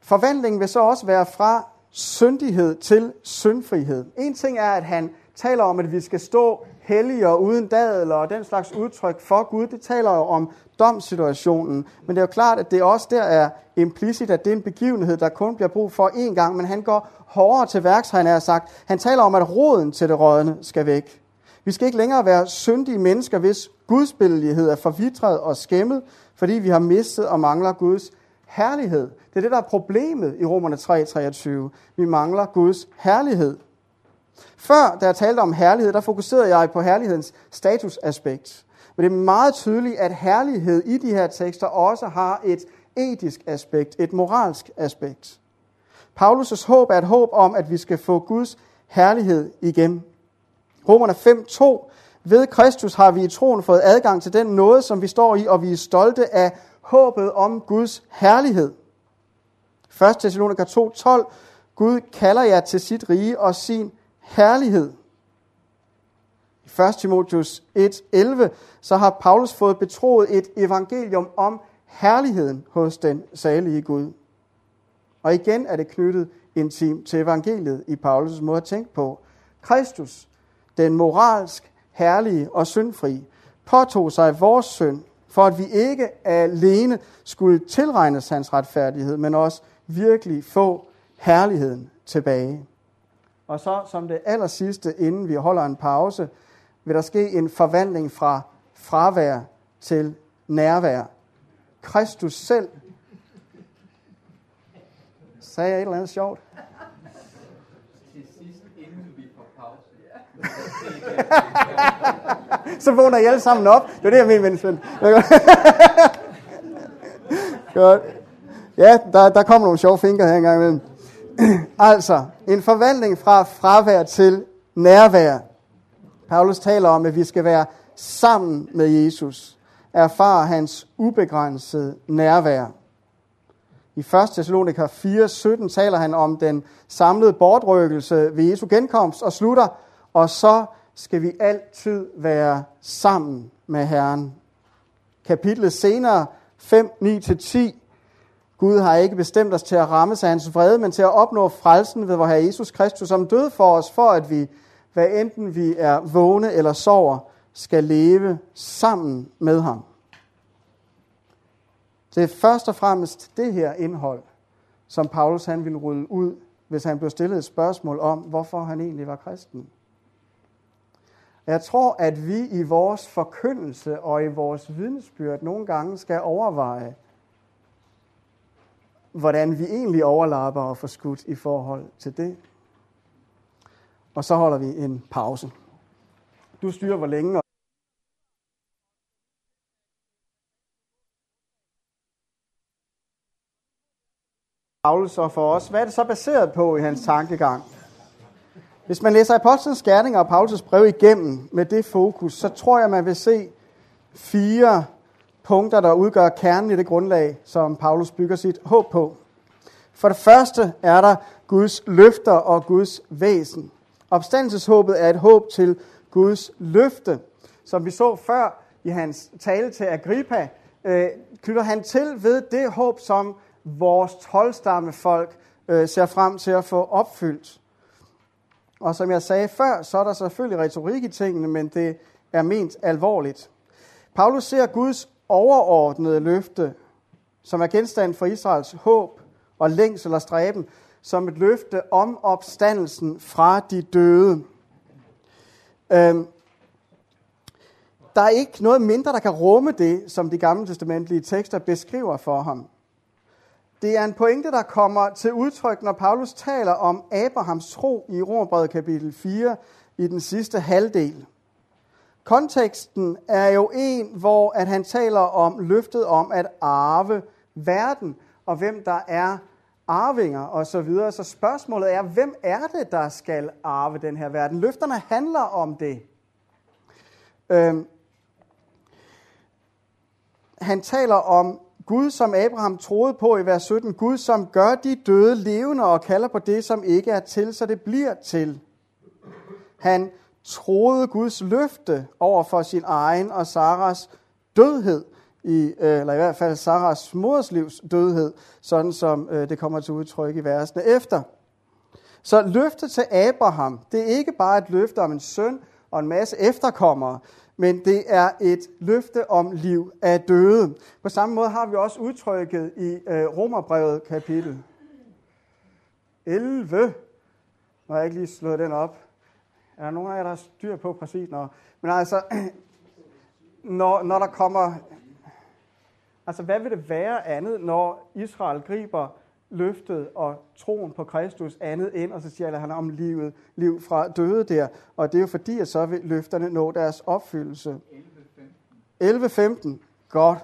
Forvandlingen vil så også være fra syndighed til syndfrihed. En ting er, at han taler om, at vi skal stå hellige og uden dadel og den slags udtryk for Gud. Det taler jo om domssituationen. Men det er jo klart, at det også der er implicit, at det er en begivenhed, der kun bliver brug for én gang. Men han går hårdere til værks, han har sagt. Han taler om, at roden til det rådne skal væk. Vi skal ikke længere være syndige mennesker, hvis gudsbillighed er forvitret og skæmmet, fordi vi har mistet og mangler Guds herlighed. Det er det, der er problemet i Romerne 3:23. Vi mangler Guds herlighed. Før, da jeg talte om herlighed, der fokuserede jeg på herlighedens statusaspekt. Men det er meget tydeligt, at herlighed i de her tekster også har et etisk aspekt, et moralsk aspekt. Paulus' håb er et håb om, at vi skal få Guds herlighed igen. Romerne 5.2 Ved Kristus har vi i troen fået adgang til den nåde, som vi står i, og vi er stolte af håbet om Guds herlighed. 1. Thessaloniker 2.12 Gud kalder jer til sit rige og sin herlighed. I 1. Timotheus 1.11 så har Paulus fået betroet et evangelium om herligheden hos den salige Gud. Og igen er det knyttet intimt til evangeliet i Paulus' måde at tænke på. Kristus, den moralsk herlige og syndfri, påtog sig vores synd, for at vi ikke alene skulle tilregnes hans retfærdighed, men også virkelig få herligheden tilbage. Og så som det aller sidste, inden vi holder en pause, vil der ske en forvandling fra fravær til nærvær. Kristus selv. Sagde jeg et eller andet sjovt? Til sidst, inden vi får pause. så vågner I alle sammen op. Det er det, jeg mener, min Svend. Godt. Ja, der, der kommer nogle sjove fingre her engang imellem. altså, en forvandling fra fravær til nærvær. Paulus taler om, at vi skal være sammen med Jesus. Erfare hans ubegrænsede nærvær. I 1. Thessalonika 4:17 taler han om den samlede bortrykkelse ved Jesu genkomst og slutter, og så skal vi altid være sammen med Herren. Kapitlet senere 5, 9-10 Gud har ikke bestemt os til at ramme sig hans vrede, men til at opnå frelsen ved vor Herre Jesus Kristus, som døde for os, for at vi, hvad enten vi er vågne eller sover, skal leve sammen med ham. Det er først og fremmest det her indhold, som Paulus han ville rulle ud, hvis han blev stillet et spørgsmål om, hvorfor han egentlig var kristen. Jeg tror, at vi i vores forkyndelse og i vores vidnesbyrd nogle gange skal overveje, hvordan vi egentlig overlapper og får skudt i forhold til det. Og så holder vi en pause. Du styrer hvor længe. Paulus og for os. Hvad er det så baseret på i hans tankegang? Hvis man læser Apostlenes Gerninger og Paulus' brev igennem med det fokus, så tror jeg, man vil se fire punkter, der udgør kernen i det grundlag, som Paulus bygger sit håb på. For det første er der Guds løfter og Guds væsen. Opstandelseshåbet er et håb til Guds løfte. Som vi så før i hans tale til Agrippa, øh, knytter han til ved det håb, som vores tolvstammefolk øh, ser frem til at få opfyldt. Og som jeg sagde før, så er der selvfølgelig retorik i tingene, men det er ment alvorligt. Paulus ser Guds overordnede løfte, som er genstand for Israels håb og længsel og stræben, som et løfte om opstandelsen fra de døde. Øhm, der er ikke noget mindre, der kan rumme det, som de gamle testamentlige tekster beskriver for ham. Det er en pointe, der kommer til udtryk, når Paulus taler om Abrahams tro i Romerbrevet kapitel 4 i den sidste halvdel. Konteksten er jo en, hvor at han taler om løftet om at arve verden, og hvem der er arvinger og så videre. Så spørgsmålet er, hvem er det, der skal arve den her verden? Løfterne handler om det. Øhm, han taler om Gud, som Abraham troede på i vers 17. Gud, som gør de døde levende og kalder på det, som ikke er til, så det bliver til. Han troede Guds løfte over for sin egen og Saras dødhed i, øh, eller i hvert fald Saras moders livs dødhed, sådan som øh, det kommer til udtryk i versene efter. Så løftet til Abraham, det er ikke bare et løfte om en søn og en masse efterkommere, men det er et løfte om liv af døde. På samme måde har vi også udtrykket i øh, Romerbrevet kapitel 11. Nu har jeg ikke lige slået den op. Er der nogen af jer, der har styr på præcis? Når, men altså, når, når der kommer... Altså, hvad vil det være andet, når Israel griber løftet og troen på Kristus andet ind, og så siger han om livet, liv fra døde der. Og det er jo fordi, at så vil løfterne nå deres opfyldelse. 11.15. Godt.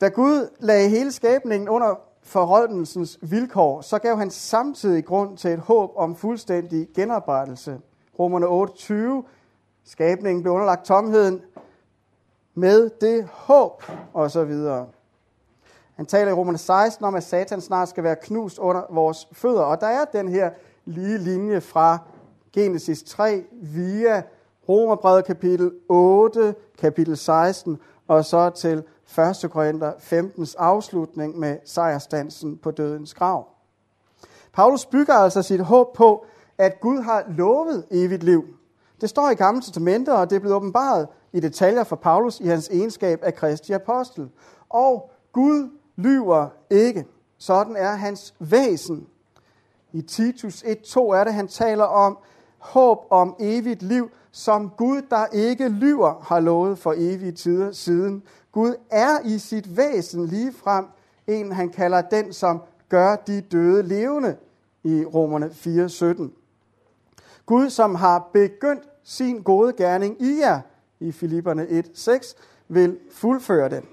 Da Gud lagde hele skabningen under forrådnelsens vilkår, så gav han samtidig grund til et håb om fuldstændig genoprettelse. Romerne 8.20. Skabningen blev underlagt tomheden med det håb, og så videre. Han taler i Romerne 16 om, at Satan snart skal være knust under vores fødder. Og der er den her lige linje fra Genesis 3 via Romerbrevet kapitel 8, kapitel 16, og så til 1. Korinther 15's afslutning med sejrstansen på dødens grav. Paulus bygger altså sit håb på, at Gud har lovet evigt liv. Det står i Gamle Testamentet, og det er blevet åbenbaret i detaljer for Paulus i hans egenskab af Kristi apostel. Og Gud lyver ikke. Sådan er hans væsen. I Titus 1.2 er det, han taler om håb om evigt liv, som Gud, der ikke lyver, har lovet for evige tider siden. Gud er i sit væsen lige frem en, han kalder den, som gør de døde levende i Romerne 4.17. Gud, som har begyndt sin gode gerning i jer, i Filipperne 1.6, vil fuldføre den.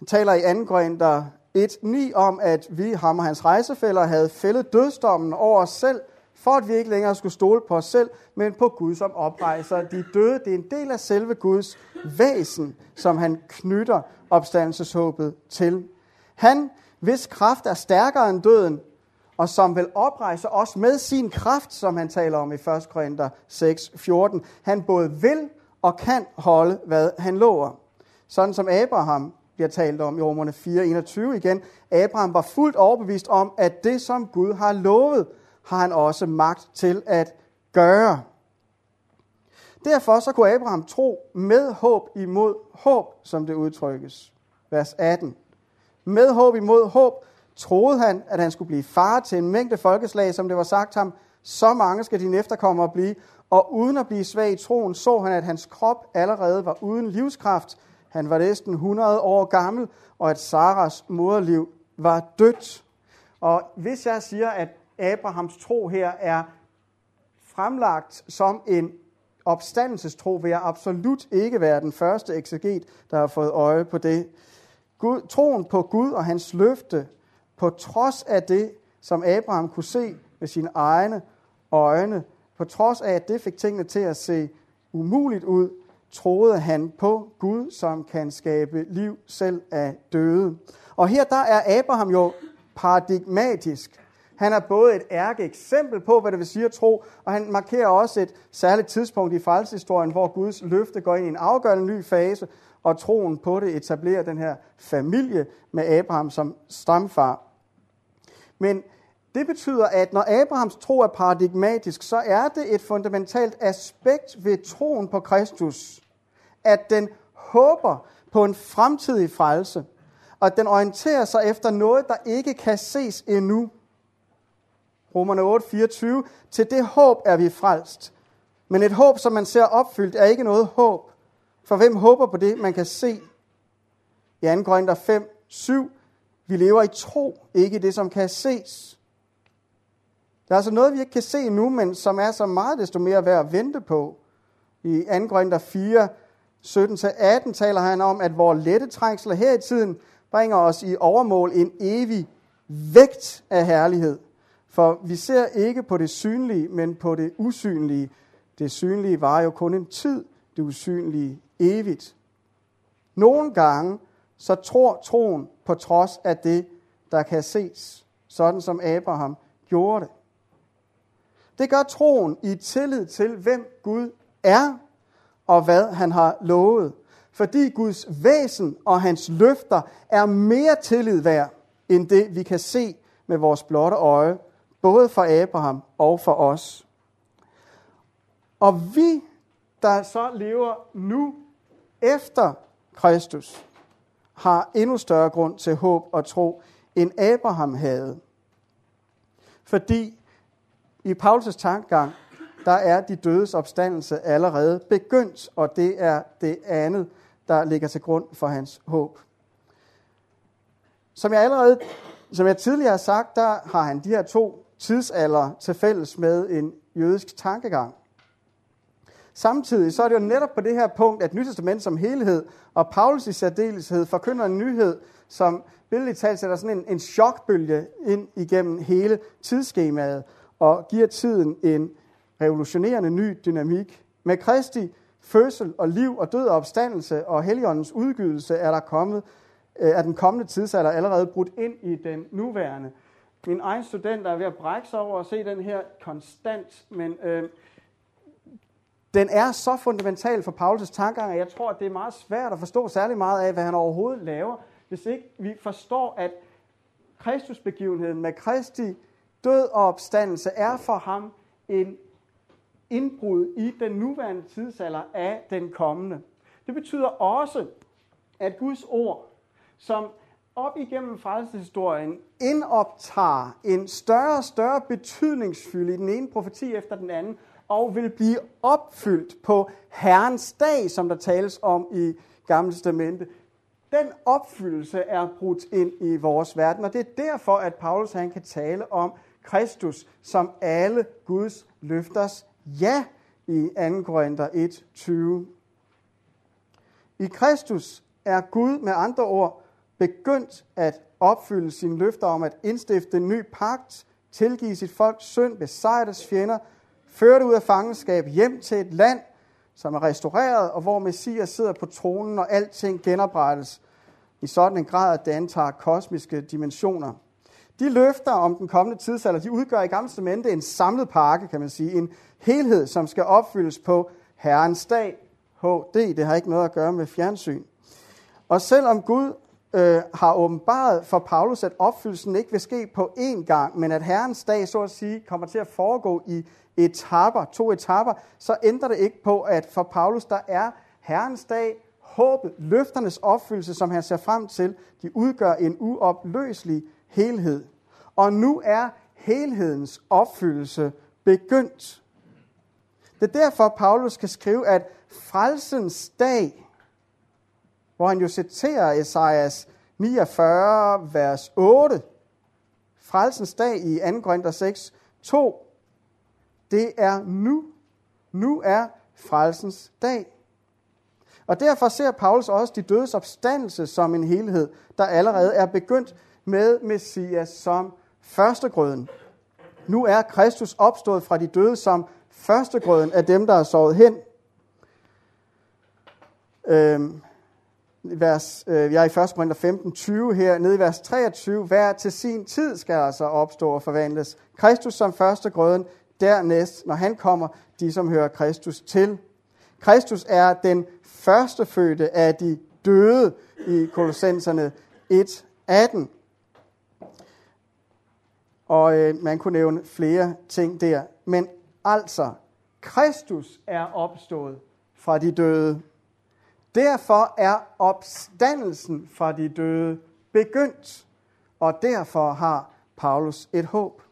Han taler i 2. Korinther 1.9 om, at vi, ham og hans rejsefælder, havde fældet dødsdommen over os selv, for at vi ikke længere skulle stole på os selv, men på Gud, som oprejser de døde. Det er en del af selve Guds væsen, som han knytter opstandelseshåbet til. Han, hvis kraft er stærkere end døden, og som vil oprejse os med sin kraft, som han taler om i 1. Korinther 6.14. Han både vil og kan holde, hvad han lover. Sådan som Abraham bliver talt om i Romerne 4.21 igen. Abraham var fuldt overbevist om, at det, som Gud har lovet, har han også magt til at gøre. Derfor så kunne Abraham tro med håb imod håb, som det udtrykkes. Vers 18. Med håb imod håb troede han, at han skulle blive far til en mængde folkeslag, som det var sagt ham, så mange skal dine efterkommere blive, og uden at blive svag i troen, så han, at hans krop allerede var uden livskraft, han var næsten 100 år gammel, og at Saras moderliv var dødt. Og hvis jeg siger, at Abrahams tro her er fremlagt som en opstandelsestro, vil jeg absolut ikke være den første ekseget, der har fået øje på det. Gud, troen på Gud og hans løfte, på trods af det, som Abraham kunne se med sine egne øjne, på trods af, at det fik tingene til at se umuligt ud, troede han på Gud, som kan skabe liv selv af døde. Og her der er Abraham jo paradigmatisk. Han er både et ærke eksempel på, hvad det vil sige at tro, og han markerer også et særligt tidspunkt i frelseshistorien, hvor Guds løfte går ind i en afgørende ny fase, og troen på det etablerer den her familie med Abraham som stamfar. Men det betyder, at når Abrahams tro er paradigmatisk, så er det et fundamentalt aspekt ved troen på Kristus, at den håber på en fremtidig frelse, og at den orienterer sig efter noget, der ikke kan ses endnu. Romerne 8, 24. Til det håb er vi frelst. Men et håb, som man ser opfyldt, er ikke noget håb. For hvem håber på det, man kan se? I 2. Korinther 5, 7. Vi lever i tro, ikke det, som kan ses. Der er altså noget, vi ikke kan se nu, men som er så meget desto mere værd at vente på. I 2. Korinther 4, 17-18 taler han om, at vores lette trængsler her i tiden bringer os i overmål en evig vægt af herlighed. For vi ser ikke på det synlige, men på det usynlige. Det synlige var jo kun en tid, det usynlige evigt. Nogle gange så tror troen på trods af det, der kan ses, sådan som Abraham gjorde det. Det gør troen i tillid til, hvem Gud er, og hvad han har lovet. Fordi Guds væsen og hans løfter er mere tillid værd, end det vi kan se med vores blotte øje, både for Abraham og for os. Og vi, der så lever nu efter Kristus, har endnu større grund til håb og tro, end Abraham havde. Fordi i Paulus' tankegang, der er de dødes opstandelse allerede begyndt, og det er det andet, der ligger til grund for hans håb. Som jeg allerede, som jeg tidligere har sagt, der har han de her to tidsalder til fælles med en jødisk tankegang. Samtidig så er det jo netop på det her punkt, at Nytestamentet som helhed og Paulus i særdeleshed forkynder en nyhed, som billedligt talt sætter sådan en, en chokbølge ind igennem hele tidsskemaet og giver tiden en revolutionerende ny dynamik. Med Kristi fødsel og liv og død og opstandelse og Helligåndens udgydelse er der kommet øh, er den kommende tidsalder allerede brudt ind i den nuværende. Min egen student er ved at brække sig over at se den her konstant, men øh, den er så fundamental for Paulus' tankegang, at jeg tror, at det er meget svært at forstå særlig meget af, hvad han overhovedet laver, hvis ikke vi forstår, at Kristusbegivenheden med Kristi død og opstandelse er for ham en indbrud i den nuværende tidsalder af den kommende. Det betyder også, at Guds ord, som op igennem frelseshistorien indoptager en større og større betydningsfylde i den ene profeti efter den anden, og vil blive opfyldt på Herrens dag, som der tales om i Gamle Testamente. Den opfyldelse er brudt ind i vores verden, og det er derfor, at Paulus han kan tale om Kristus som alle Guds løfters ja i 2. Korinther 1:20. I Kristus er Gud med andre ord begyndt at opfylde sine løfter om at indstifte en ny pagt, tilgive sit folks synd, besejre deres fjender, føre det ud af fangenskab hjem til et land, som er restaureret, og hvor Messias sidder på tronen, og alting genoprettes i sådan en grad, at det antager kosmiske dimensioner. De løfter om den kommende tidsalder, de udgør i Gamle Testamente en samlet pakke, kan man sige. En helhed, som skal opfyldes på Herrens dag. HD, det har ikke noget at gøre med fjernsyn. Og selvom Gud øh, har åbenbaret for Paulus, at opfyldelsen ikke vil ske på én gang, men at Herrens dag, så at sige, kommer til at foregå i etapper, to etapper, så ændrer det ikke på, at for Paulus, der er Herrens dag, håbet, løfternes opfyldelse, som han ser frem til, de udgør en uopløselig helhed. Og nu er helhedens opfyldelse begyndt. Det er derfor, Paulus kan skrive, at frelsens dag, hvor han jo citerer Esajas 49, vers 8, frelsens dag i 2. Korinther 6, 2, det er nu. Nu er frelsens dag. Og derfor ser Paulus også de dødes opstandelse som en helhed, der allerede er begyndt med Messias som førstegrøden. Nu er Kristus opstået fra de døde som førstegrøden af dem, der er sovet hen. Øhm, vers, øh, jeg er i 1. Korinther 15, 20 her, nede i vers 23. Hver til sin tid skal altså opstå og forvandles. Kristus som førstegrøden, dernæst, når han kommer, de som hører Kristus til. Kristus er den førstefødte af de døde i Kolossenserne 1.18. Og øh, man kunne nævne flere ting der. Men altså, Kristus er opstået fra de døde. Derfor er opstandelsen fra de døde begyndt, og derfor har Paulus et håb.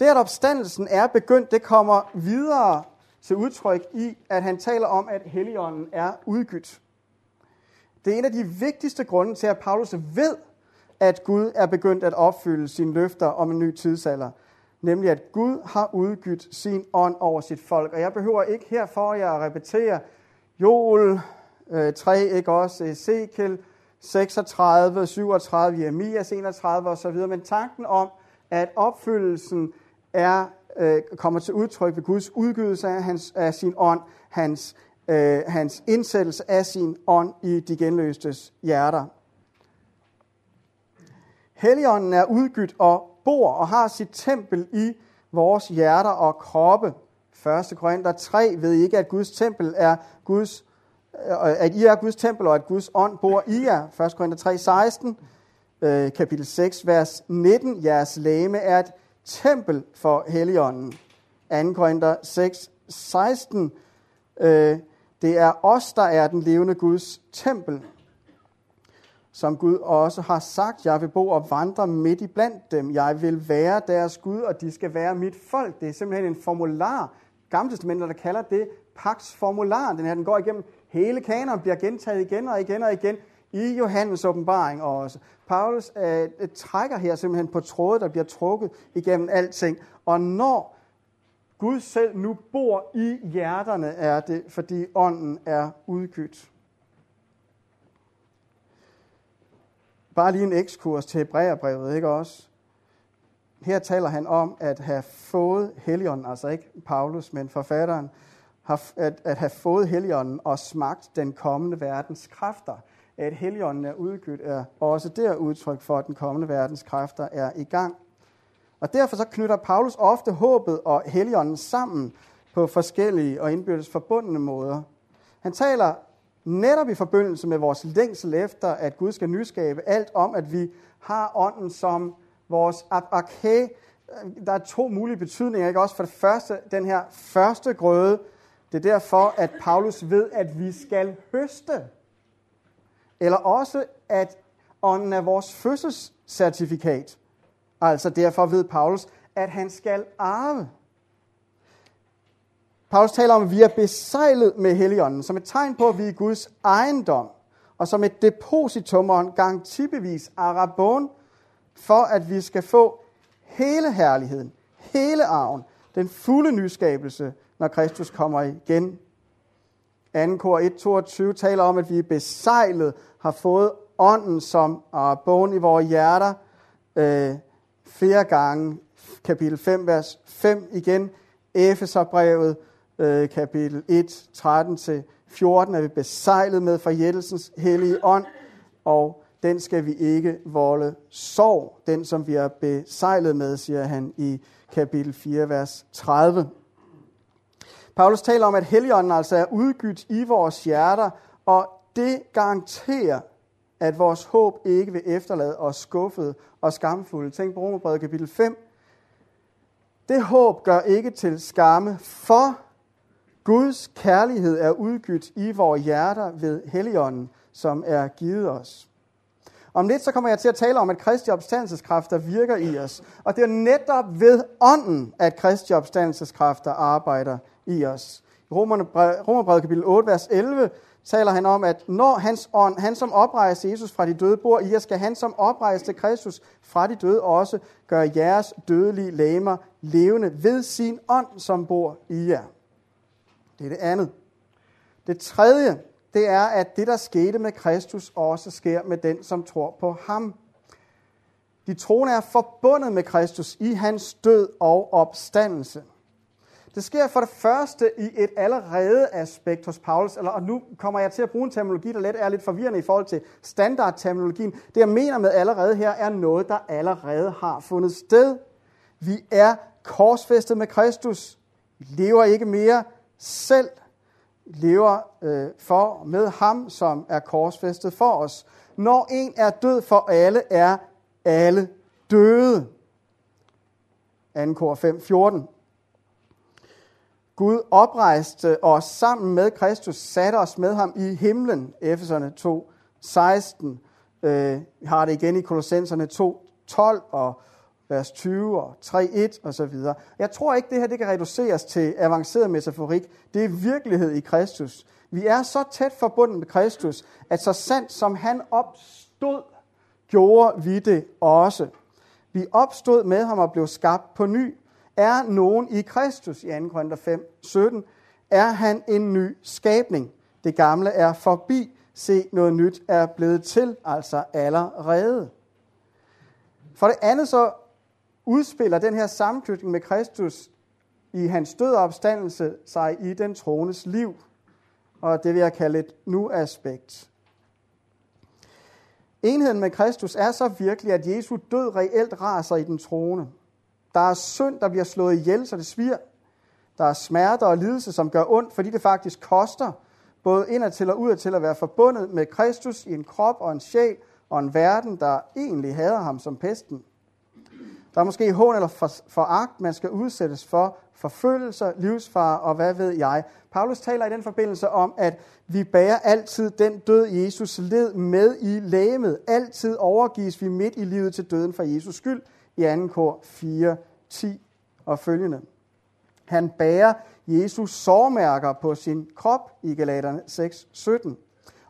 Det, at opstandelsen er begyndt, det kommer videre til udtryk i, at han taler om, at Helligånden er udgydt. Det er en af de vigtigste grunde til, at Paulus ved, at Gud er begyndt at opfylde sine løfter om en ny tidsalder. Nemlig, at Gud har udgydt sin ånd over sit folk. Og jeg behøver ikke her for jer at repetere Joel øh, 3, ikke også, Ezekiel 36, 37, Jeremias 31 osv. Men tanken om, at opfyldelsen er, øh, kommer til udtryk ved Guds udgydelse af, hans, af sin ånd, hans, øh, hans indsættelse af sin ånd i de genløstes hjerter. Helligånden er udgydt og bor og har sit tempel i vores hjerter og kroppe, 1. Korinther 3, ved I ikke, at Guds tempel er Guds, øh, at I er Guds tempel, og at Guds ånd bor i jer. 1. Korinther 3, 16, øh, kapitel 6, vers 19. Jeres læme er et tempel for Helligånden. 2. Korinther 6, 16. Øh, det er os, der er den levende Guds tempel. Som Gud også har sagt, jeg vil bo og vandre midt i blandt dem. Jeg vil være deres Gud, og de skal være mit folk. Det er simpelthen en formular. gammeltestamentet der kalder det Pax formular. Den her, den går igennem hele kanon, bliver gentaget igen og igen og igen i Johannes åbenbaring også. Paulus øh, trækker her simpelthen på tråde, der bliver trukket igennem alting. Og når Gud selv nu bor i hjerterne, er det, fordi ånden er udgydt. Bare lige en ekskurs til Hebræerbrevet, ikke også? Her taler han om at have fået Helligånden, altså ikke Paulus, men forfatteren, at, at have fået Helligånden og smagt den kommende verdens kræfter. At Helligånden er udgydt er også der udtryk for, at den kommende verdens kræfter er i gang. Og derfor så knytter Paulus ofte håbet og Helligånden sammen på forskellige og indbyrdes forbundne måder. Han taler netop i forbindelse med vores længsel efter, at Gud skal nyskabe alt om, at vi har ånden som vores arke. Øh, der er to mulige betydninger, ikke også? For det første, den her første grøde, det er derfor, at Paulus ved, at vi skal høste. Eller også, at ånden er vores fødselscertifikat. Altså derfor ved Paulus, at han skal arve. Paulus taler om, at vi er besejlet med Helligånden, som et tegn på, at vi er Guds ejendom, og som et depositum og en garantibevis, arabon, for at vi skal få hele herligheden, hele arven, den fulde nyskabelse, når Kristus kommer igen. 2. kor 1.22 taler om, at vi er besejlet, har fået ånden som arabon i vores hjerter, øh, flere gange. Kapitel 5, vers 5 igen. Efeserbrevet, øh, kapitel 1, 13-14, er vi besejlet med forjættelsens hellige ånd, og den skal vi ikke volde sorg, den som vi er besejlet med, siger han i kapitel 4, vers 30. Paulus taler om, at heligånden altså er udgydt i vores hjerter, og det garanterer, at vores håb ikke vil efterlade os skuffet og skamfulde. Tænk på Romerbrevet kapitel 5. Det håb gør ikke til skamme, for Guds kærlighed er udgydt i vores hjerter ved Helligånden, som er givet os. Om lidt så kommer jeg til at tale om, at Kristi opstandelseskræfter virker i os. Og det er netop ved ånden, at Kristi opstandelseskræfter arbejder i os. I Romerbrevet kapitel 8, vers 11, taler han om, at når hans ånd, han som oprejste Jesus fra de døde, bor i jer, skal han som oprejste Kristus fra de døde også gøre jeres dødelige læmer levende ved sin ånd, som bor i jer. Det er det andet. Det tredje, det er, at det, der skete med Kristus, også sker med den, som tror på ham. De troende er forbundet med Kristus i hans død og opstandelse. Det sker for det første i et allerede aspekt hos Paulus, eller, og nu kommer jeg til at bruge en terminologi, der let er lidt forvirrende i forhold til standardterminologien. Det jeg mener med allerede her, er noget, der allerede har fundet sted. Vi er korsfæstet med Kristus. Vi lever ikke mere selv lever øh, for med ham, som er korsfæstet for os. Når en er død for alle, er alle døde. 2. kor 5, 14. Gud oprejste os sammen med Kristus, satte os med ham i himlen, Efeserne 2, 16. Øh, vi har det igen i Kolossenserne 2, 12 og vers 20 og 3.1 og så videre. Jeg tror ikke, det her det kan reduceres til avanceret metaforik. Det er virkelighed i Kristus. Vi er så tæt forbundet med Kristus, at så sandt som han opstod, gjorde vi det også. Vi opstod med ham og blev skabt på ny. Er nogen i Kristus, i 2. Korinther 5, 17, er han en ny skabning. Det gamle er forbi. Se, noget nyt er blevet til, altså allerede. For det andet så udspiller den her sammenknytning med Kristus i hans død og opstandelse sig i den troendes liv. Og det vil jeg kalde et nu-aspekt. Enheden med Kristus er så virkelig, at Jesu død reelt raser i den troende. Der er synd, der bliver slået ihjel, så det sviger. Der er smerter og lidelse, som gør ondt, fordi det faktisk koster, både indadtil og udadtil at være forbundet med Kristus i en krop og en sjæl og en verden, der egentlig hader ham som pesten. Der er måske hån eller foragt, man skal udsættes for, forfølgelser, livsfare og hvad ved jeg. Paulus taler i den forbindelse om, at vi bærer altid den død, Jesus led med i lægemet. Altid overgives vi midt i livet til døden for Jesus skyld i 2. kor 4, 10 og følgende. Han bærer Jesus sårmærker på sin krop i Galaterne 6, 17.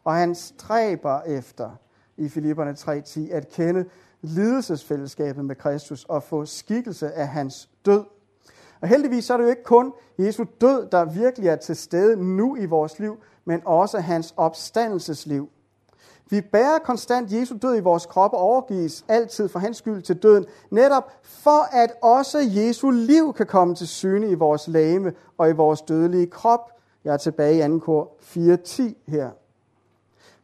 Og han stræber efter i Filipperne 3.10 at kende lidelsesfællesskabet med Kristus og få skikkelse af hans død. Og heldigvis så er det jo ikke kun Jesu død, der virkelig er til stede nu i vores liv, men også hans opstandelsesliv. Vi bærer konstant Jesu død i vores krop og overgives altid for hans skyld til døden, netop for at også Jesu liv kan komme til syne i vores lame og i vores dødelige krop. Jeg er tilbage i 2. kor 4.10 her.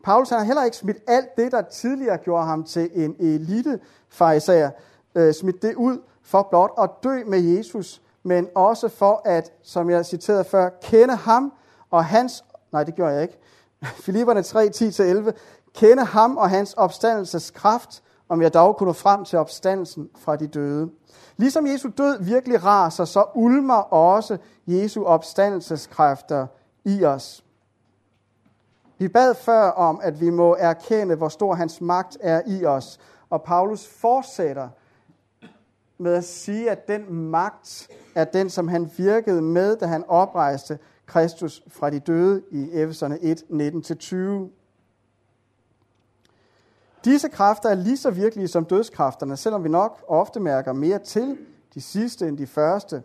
Paulus har heller ikke smidt alt det, der tidligere gjorde ham til en elite fariser, øh, smidt det ud for blot at dø med Jesus, men også for at, som jeg citerede før, kende ham og hans, nej det gjorde jeg ikke, Filipperne 3, 10-11, kende ham og hans opstandelseskraft, om jeg dog kunne nå frem til opstandelsen fra de døde. Ligesom Jesu død virkelig raser, så ulmer også Jesu opstandelseskræfter i os. Vi bad før om, at vi må erkende, hvor stor hans magt er i os. Og Paulus fortsætter med at sige, at den magt er den, som han virkede med, da han oprejste Kristus fra de døde i Efeserne 1, 19-20. Disse kræfter er lige så virkelige som dødskræfterne, selvom vi nok ofte mærker mere til de sidste end de første.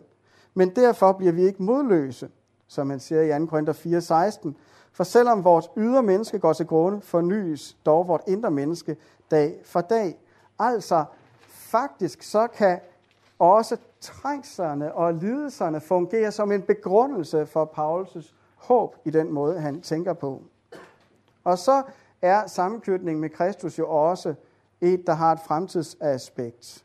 Men derfor bliver vi ikke modløse, som han siger i 2. Korinther 4:16. For selvom vores ydre menneske går til grunde, fornyes dog vort indre menneske dag for dag. Altså, faktisk så kan også trængslerne og lidelserne fungere som en begrundelse for Paulus' håb i den måde, han tænker på. Og så er sammenknytningen med Kristus jo også et, der har et fremtidsaspekt.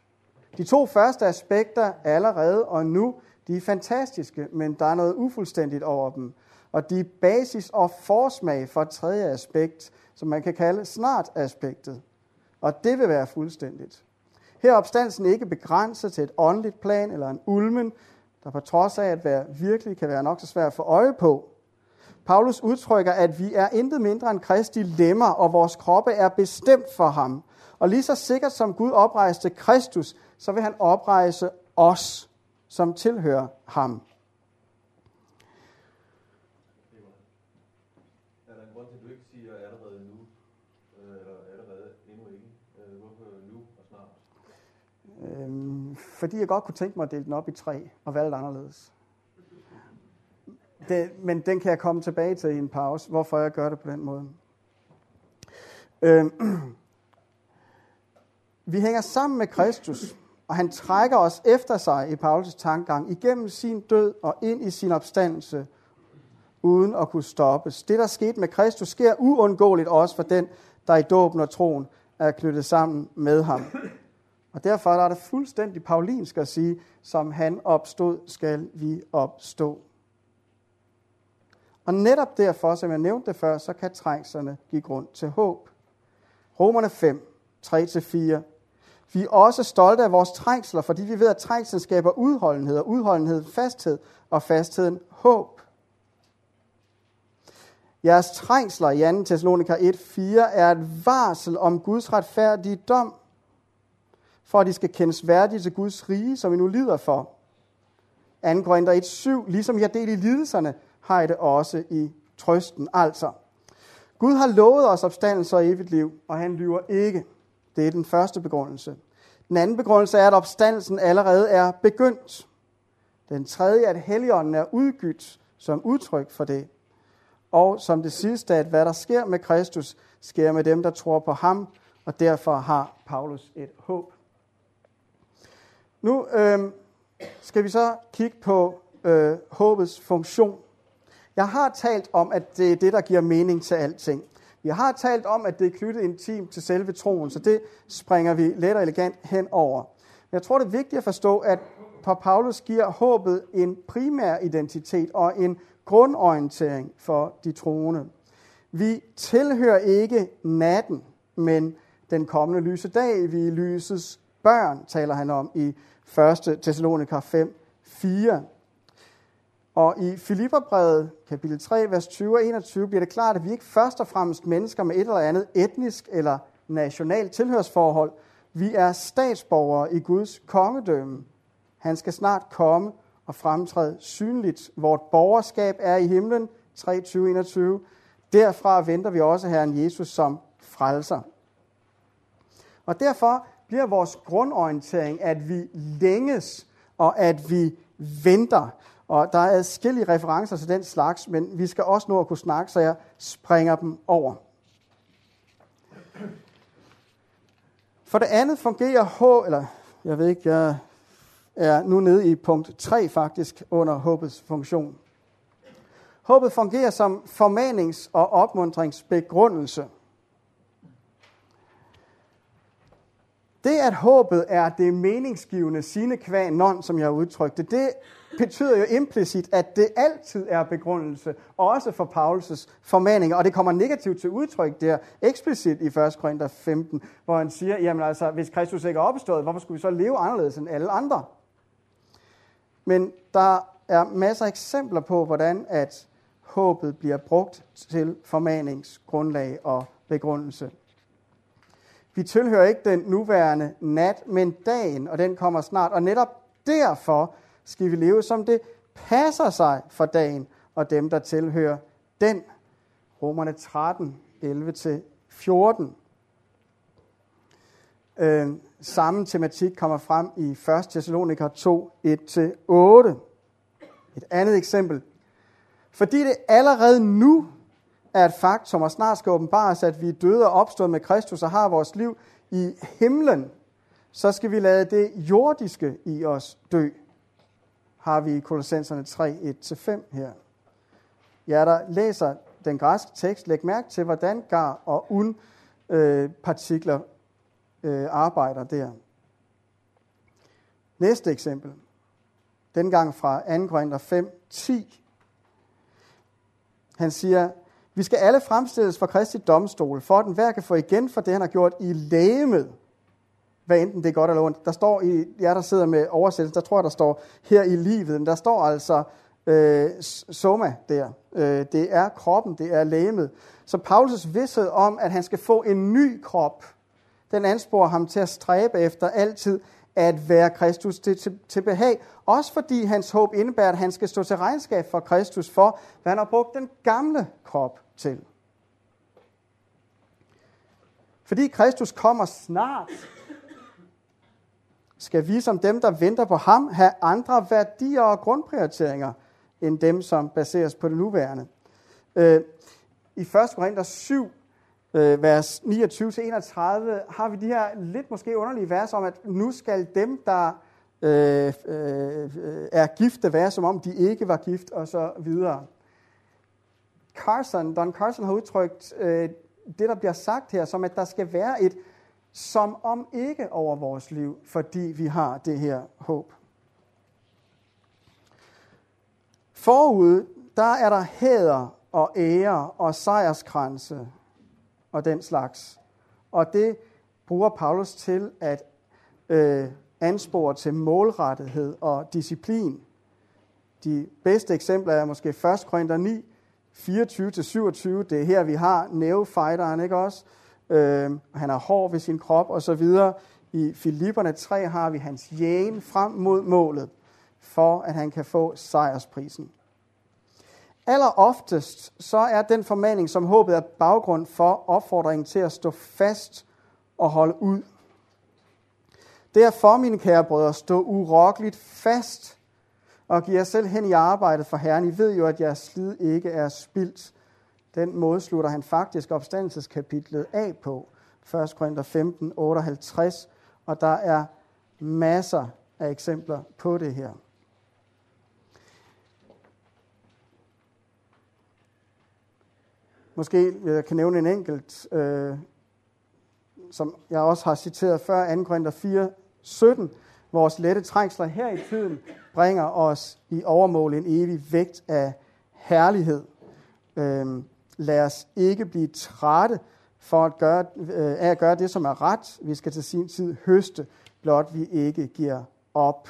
De to første aspekter allerede og nu, de er fantastiske, men der er noget ufuldstændigt over dem. Og de er basis og forsmag for et tredje aspekt, som man kan kalde snart-aspektet. Og det vil være fuldstændigt. Her er opstandelsen ikke begrænset til et åndeligt plan eller en ulmen, der på trods af at være virkelig kan være nok så svært at få øje på. Paulus udtrykker, at vi er intet mindre end Kristi lemmer, og vores kroppe er bestemt for ham. Og lige så sikkert som Gud oprejste Kristus, så vil han oprejse os, som tilhører ham. Øhm, fordi jeg godt kunne tænke mig at dele den op i tre og valgte anderledes. Det, men den kan jeg komme tilbage til i en pause, hvorfor jeg gør det på den måde. Øhm, vi hænger sammen med Kristus, og han trækker os efter sig i Paulus tankegang igennem sin død og ind i sin opstandelse, uden at kunne stoppes. Det, der skete med Kristus, sker uundgåeligt også for den, der i dåben og troen er knyttet sammen med ham. Og derfor er det fuldstændig paulinsk at sige, som han opstod, skal vi opstå. Og netop derfor, som jeg nævnte det før, så kan trængslerne give grund til håb. Romerne 5, 3-4. Vi er også stolte af vores trængsler, fordi vi ved, at trængslen skaber udholdenhed, og udholdenhed fasthed, og fastheden håb. Jeres trængsler i 2. Thessalonika 1, 4 er et varsel om Guds retfærdige dom, for at de skal kendes værdige til Guds rige, som vi nu lider for. 2. Korinther 1, 7. Ligesom jeg del i lidelserne, har I det også i trøsten. Altså, Gud har lovet os opstandelse og evigt liv, og han lyver ikke. Det er den første begrundelse. Den anden begrundelse er, at opstandelsen allerede er begyndt. Den tredje er, at Helligånden er udgydt som udtryk for det. Og som det sidste, at hvad der sker med Kristus, sker med dem, der tror på ham, og derfor har Paulus et håb. Nu øh, skal vi så kigge på øh, håbets funktion. Jeg har talt om, at det er det, der giver mening til alting. Jeg har talt om, at det er knyttet intimt til selve troen, så det springer vi let og elegant hen over. Men jeg tror, det er vigtigt at forstå, at for Paulus giver håbet en primær identitet og en grundorientering for de troende. Vi tilhører ikke natten, men den kommende lyse dag. Vi er lysets børn, taler han om i 1. Thessalonika 5, 4. Og i Filipperbrevet, kapitel 3, vers 20 og 21, bliver det klart, at vi ikke først og fremmest mennesker med et eller andet etnisk eller nationalt tilhørsforhold. Vi er statsborgere i Guds kongedømme. Han skal snart komme og fremtræde synligt. Vort borgerskab er i himlen, 3.20-21. Derfra venter vi også Herren Jesus som frelser. Og derfor bliver vores grundorientering, at vi længes og at vi venter. Og der er adskillige referencer til den slags, men vi skal også nå at kunne snakke, så jeg springer dem over. For det andet fungerer H, eller jeg ved ikke, jeg er nu nede i punkt 3 faktisk under håbets funktion. Håbet fungerer som formanings- og opmuntringsbegrundelse. Det, at håbet er det meningsgivende sine kvæg non, som jeg har udtrykt det, det betyder jo implicit, at det altid er begrundelse, også for Paulus' formaninger. Og det kommer negativt til udtryk der, eksplicit i 1. Korinther 15, hvor han siger, jamen altså, hvis Kristus ikke er opstået, hvorfor skulle vi så leve anderledes end alle andre? Men der er masser af eksempler på, hvordan at håbet bliver brugt til formaningsgrundlag og begrundelse. Vi tilhører ikke den nuværende nat, men dagen, og den kommer snart. Og netop derfor skal vi leve, som det passer sig for dagen og dem, der tilhører den. Romerne 13, 11-14. Øh, samme tematik kommer frem i 1. Thessaloniker 2, 1-8. Et andet eksempel. Fordi det allerede nu er et faktum, og snart skal åbenbares, at vi er døde og opstået med Kristus og har vores liv i himlen, så skal vi lade det jordiske i os dø, har vi i Kolossenserne 3, 1-5 her. Ja, der læser den græske tekst, læg mærke til, hvordan gar og un øh, partikler øh, arbejder der. Næste eksempel. Dengang fra 2. Korinther 5, 10. Han siger, vi skal alle fremstilles for Kristi domstol, for at den hver kan få igen for det, han har gjort i lægemet. Hvad enten det er godt eller ondt. Der står i jer, der sidder med oversættelsen, der tror jeg, der står her i livet. Men der står altså øh, soma der. Øh, det er kroppen, det er lægemet. Så Paulus' vidshed om, at han skal få en ny krop, den ansporer ham til at stræbe efter altid at være Kristus til, til, til behag. Også fordi hans håb indebærer, at han skal stå til regnskab for Kristus for, hvad han har brugt den gamle krop til. Fordi Kristus kommer snart, skal vi som dem, der venter på ham, have andre værdier og grundprioriteringer, end dem, som baseres på det nuværende. Øh, I 1. Korinther 7, øh, vers 29-31, har vi de her lidt måske underlige vers om, at nu skal dem, der øh, øh, er gifte, være som om de ikke var gift, og så videre. Carson, Don Carson har udtrykt øh, det, der bliver sagt her, som at der skal være et som om ikke over vores liv, fordi vi har det her håb. Forud, der er der hæder og ære og sejrskranse og den slags. Og det bruger Paulus til at øh, anspore til målrettighed og disciplin. De bedste eksempler er måske 1. Korinther 9, 24-27. Det er her, vi har nævefighteren, ikke også? Øh, han er hård ved sin krop og så videre. I Filipperne 3 har vi hans jægen frem mod målet, for at han kan få sejrsprisen. Aller oftest så er den formaning, som håbet er baggrund for opfordringen til at stå fast og holde ud. Derfor, mine kære brødre, stå urokkeligt fast og giv jer selv hen i arbejdet for Herren. I ved jo, at jeres slid ikke er spildt. Den måde slutter han faktisk opstandelseskapitlet af på. 1. Korinther 15, 58. Og der er masser af eksempler på det her. Måske jeg kan nævne en enkelt, øh, som jeg også har citeret før, 2. Korinther 4, 17, Vores lette trængsler her i tiden bringer os i overmål en evig vægt af herlighed. Øhm, lad os ikke blive trætte for at gøre, øh, af at gøre det, som er ret. Vi skal til sin tid høste, blot vi ikke giver op.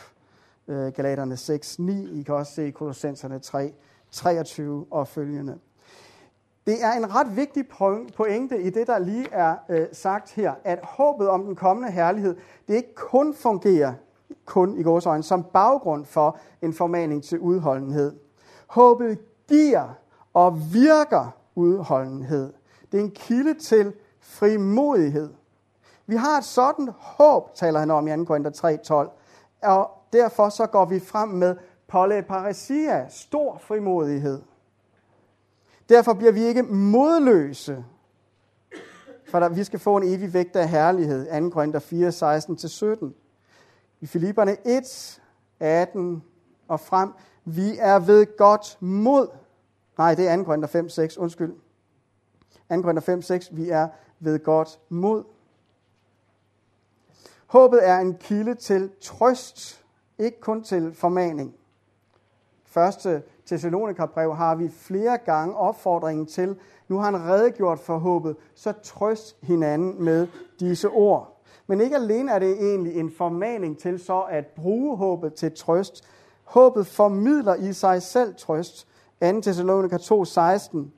Øh, Galaterne 6, 9. I kan også se Kolossenserne 3, 23 og følgende. Det er en ret vigtig pointe i det, der lige er øh, sagt her, at håbet om den kommende herlighed, det ikke kun fungerer kun i vores øjne som baggrund for en formaning til udholdenhed. Håbet giver og virker udholdenhed. Det er en kilde til frimodighed. Vi har et sådan håb, taler han om i 2. Korinther 3.12, og derfor så går vi frem med polyparesia, stor frimodighed. Derfor bliver vi ikke modløse, for der, vi skal få en evig vægt af herlighed. 2. Korinther 4, 16-17. I Filipperne 1, 18 og frem. Vi er ved godt mod. Nej, det er 2. Korinther 5, 6. Undskyld. 2. Korinther 5, 6. Vi er ved godt mod. Håbet er en kilde til trøst, ikke kun til formaning. Første Thessalonikerbrev har vi flere gange opfordringen til, nu har han redegjort for håbet, så trøst hinanden med disse ord. Men ikke alene er det egentlig en formaning til så at bruge håbet til trøst. Håbet formidler i sig selv trøst. 2. Thessalonika 2:16.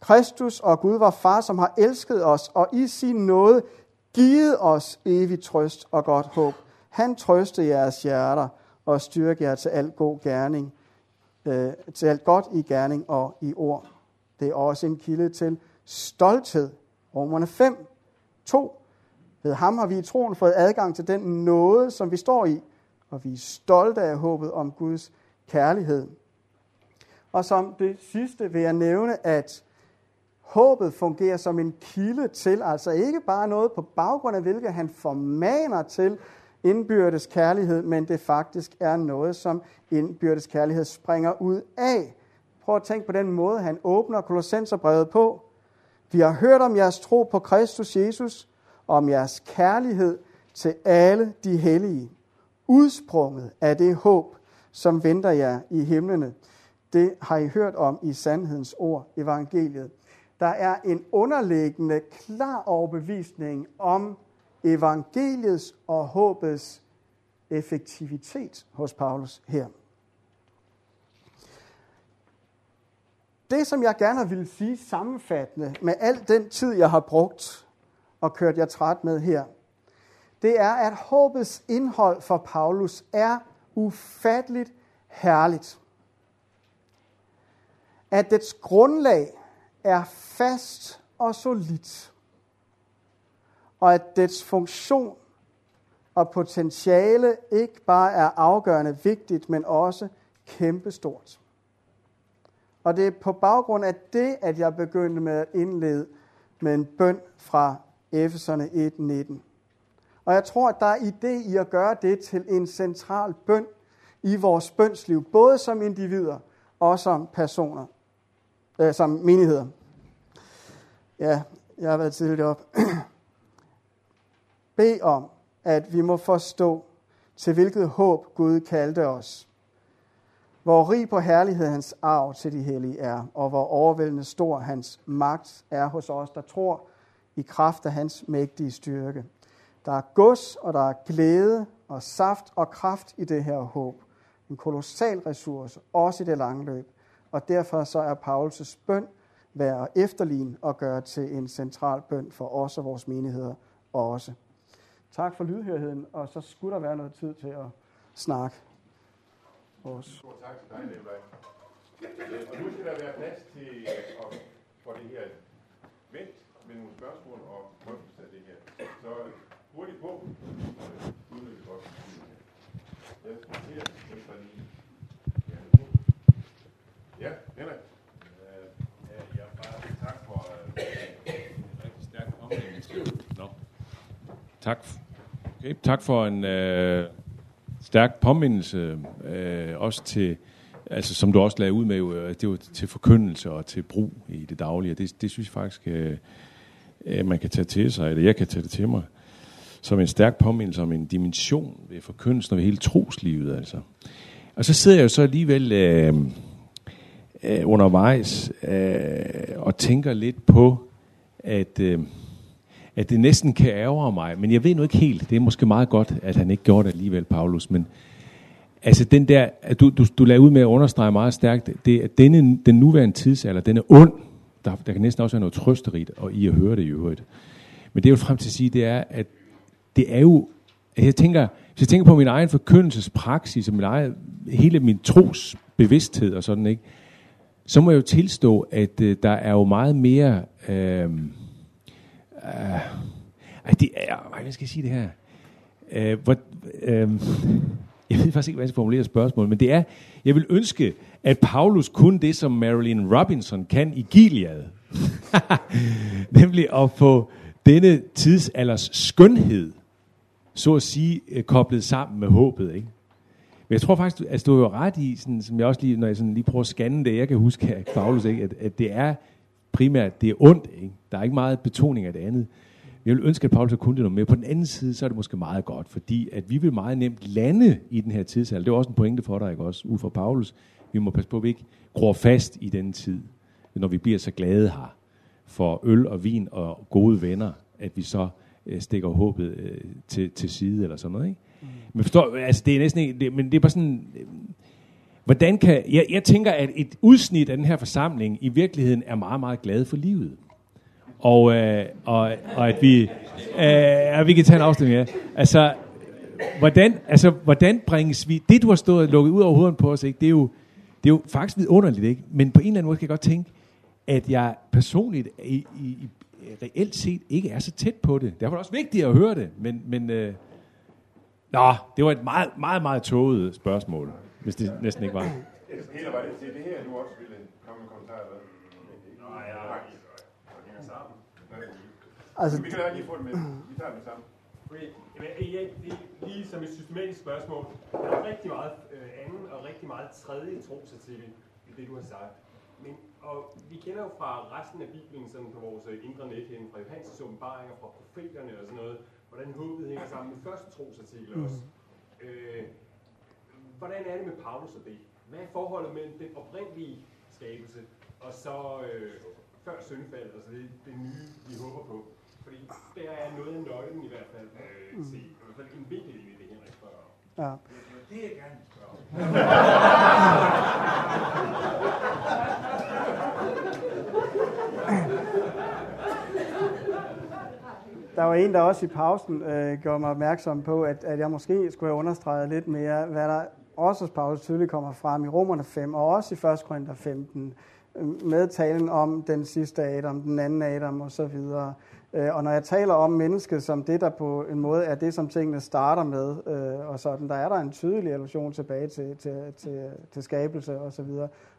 Kristus og Gud var far, som har elsket os, og i sin nåde givet os evig trøst og godt håb. Han trøste jeres hjerter og styrke jer til alt god gerning, øh, til alt godt i gerning og i ord. Det er også en kilde til stolthed. Romerne 5, 2. Ved ham har vi i troen fået adgang til den nåde, som vi står i, og vi er stolte af håbet om Guds kærlighed. Og som det sidste vil jeg nævne, at håbet fungerer som en kilde til, altså ikke bare noget på baggrund af, hvilket han formaner til indbyrdes kærlighed, men det faktisk er noget, som indbyrdes kærlighed springer ud af. Prøv at tænke på den måde, han åbner Kolossenserbrevet på. Vi har hørt om jeres tro på Kristus Jesus, og om jeres kærlighed til alle de hellige. Udsprunget af det håb, som venter jer i himlene. Det har I hørt om i sandhedens ord, evangeliet. Der er en underliggende klar overbevisning om evangeliets og håbets effektivitet hos Paulus her. Det, som jeg gerne vil sige sammenfattende med al den tid, jeg har brugt og kørt jeg træt med her, det er, at håbets indhold for Paulus er ufatteligt herligt. At dets grundlag er fast og solidt og at dets funktion og potentiale ikke bare er afgørende vigtigt, men også kæmpestort. Og det er på baggrund af det, at jeg begyndte med at indlede med en bøn fra Efeserne 1.19. Og jeg tror, at der er idé i at gøre det til en central bøn i vores bønsliv, både som individer og som personer, øh, som menigheder. Ja, jeg har været tidligt op. Bed om, at vi må forstå, til hvilket håb Gud kaldte os. Hvor rig på herlighed hans arv til de hellige er, og hvor overvældende stor hans magt er hos os, der tror i kraft af hans mægtige styrke. Der er gods, og der er glæde og saft og kraft i det her håb. En kolossal ressource, også i det lange løb. Og derfor så er Paulus' bøn værd at efterligne og gøre til en central bøn for os og vores menigheder også. Tak for lydhørigheden, og så skulle der være noget tid til at snakke. Også. Stor tak til dig, Nikolaj. Øh, og nu skal der være plads til øh, at få det her vendt med nogle spørgsmål og drøftelse af det her. Så øh, hurtigt på, udnytte godt. Jeg skal efter lige. Ja, Henrik. Ja, bare tak for øh, en rigtig stærk omlægning. Tak Okay, tak for en øh, stærk påmindelse, øh, også til, altså som du også lagde ud med, øh, det var til forkyndelse og til brug i det daglige. Det, det synes jeg faktisk, øh, man kan tage til sig, eller jeg kan tage det til mig. som en stærk påmindelse om en dimension ved forkyndelsen og ved hele troslivet. Altså. Og så sidder jeg jo så alligevel øh, øh, undervejs øh, og tænker lidt på, at, øh, at det næsten kan ærge mig, men jeg ved nu ikke helt. Det er måske meget godt, at han ikke gjorde det alligevel, Paulus, men altså den der, at du, du, du lader ud med at understrege meget stærkt, det, at denne, den nuværende tidsalder, den er ond. Der, der kan næsten også være noget trøsterigt og i at høre det i øvrigt. Men det, jeg vil frem til at sige, det er, at det er jo, at jeg tænker, hvis jeg tænker på min egen forkyndelsespraksis, og min egen, hele min tros bevidsthed og sådan, ikke, så må jeg jo tilstå, at øh, der er jo meget mere... Øh, øh, det er, hvad skal jeg sige det her? Øh, hvor, øh, jeg ved faktisk ikke, hvordan jeg skal formulere spørgsmålet, men det er, jeg vil ønske, at Paulus kunne det, som Marilyn Robinson kan i Gilead. Nemlig at få denne tidsalders skønhed, så at sige, øh, koblet sammen med håbet. Ikke? Men jeg tror faktisk, at du altså, er ret i, sådan, som jeg også lige, når jeg sådan lige prøver at scanne det, jeg kan huske her, Paulus, ikke? At, at det er primært, det er ondt. Ikke? Der er ikke meget betoning af det andet. Jeg vil ønske, at Paulus kunne det noget mere. På den anden side, så er det måske meget godt, fordi at vi vil meget nemt lande i den her tidsalder. Det er også en pointe for dig, ikke også? Ud fra Paulus. Vi må passe på, at vi ikke gror fast i den tid, når vi bliver så glade her for øl og vin og gode venner, at vi så øh, stikker håbet øh, til, til side eller sådan noget. Ikke? Mm. Men forstår, altså det er næsten ikke, det, men det er bare sådan, øh, hvordan kan, jeg, jeg tænker, at et udsnit af den her forsamling i virkeligheden er meget, meget glad for livet. Og, øh, og, og at vi, øh, at vi kan tage en afstemning af. Altså, hvordan, altså, hvordan bringes vi, det du har stået og lukket ud over hovedet på os, ikke, det, er jo, det er jo faktisk vidunderligt, ikke? men på en eller anden måde kan jeg godt tænke, at jeg personligt i, i, i reelt set ikke er så tæt på det. Derfor er det også vigtigt at høre det, men, men øh, nå, det var et meget, meget, meget tåget spørgsmål, hvis det næsten ikke var. Eller var det til det her, du også ville komme med kommentarer med? Nej, ja, sammen. Altså, vi kan da lige få det med. Vi tager det sammen. Okay. Ja, det er lige som et systematisk spørgsmål. Der er rigtig meget øh, anden og rigtig meget tredje trosartikel i det, du har sagt. Men, og vi kender jo fra resten af Bibelen, sådan på vores øh, indre net hen, fra Johannes åbenbaringer, fra profeterne og sådan noget, hvordan håbet hænger sammen med første trosartikel mm. også. Øh, hvordan er det med Paulus og det? Hvad er forholdet mellem den oprindelige skabelse og så øh, før syndfaldet, altså det, det nye, vi håber på? Fordi der er noget af nøglen i hvert fald øh, mm. til, i hvert fald en vinkel i det, Henrik spørger om. Ja. Det er jeg gerne spørger Der var en, der også i pausen øh, gjorde mig opmærksom på, at, at jeg måske skulle have understreget lidt mere, hvad der også hos Paulus tydeligt kommer frem i Romerne 5, og også i 1. Korinther 15, med talen om den sidste Adam, den anden Adam osv. Øh, og når jeg taler om mennesket som det, der på en måde er det, som tingene starter med, øh, og sådan, der er der en tydelig allusion tilbage til, til, til, til skabelse osv.,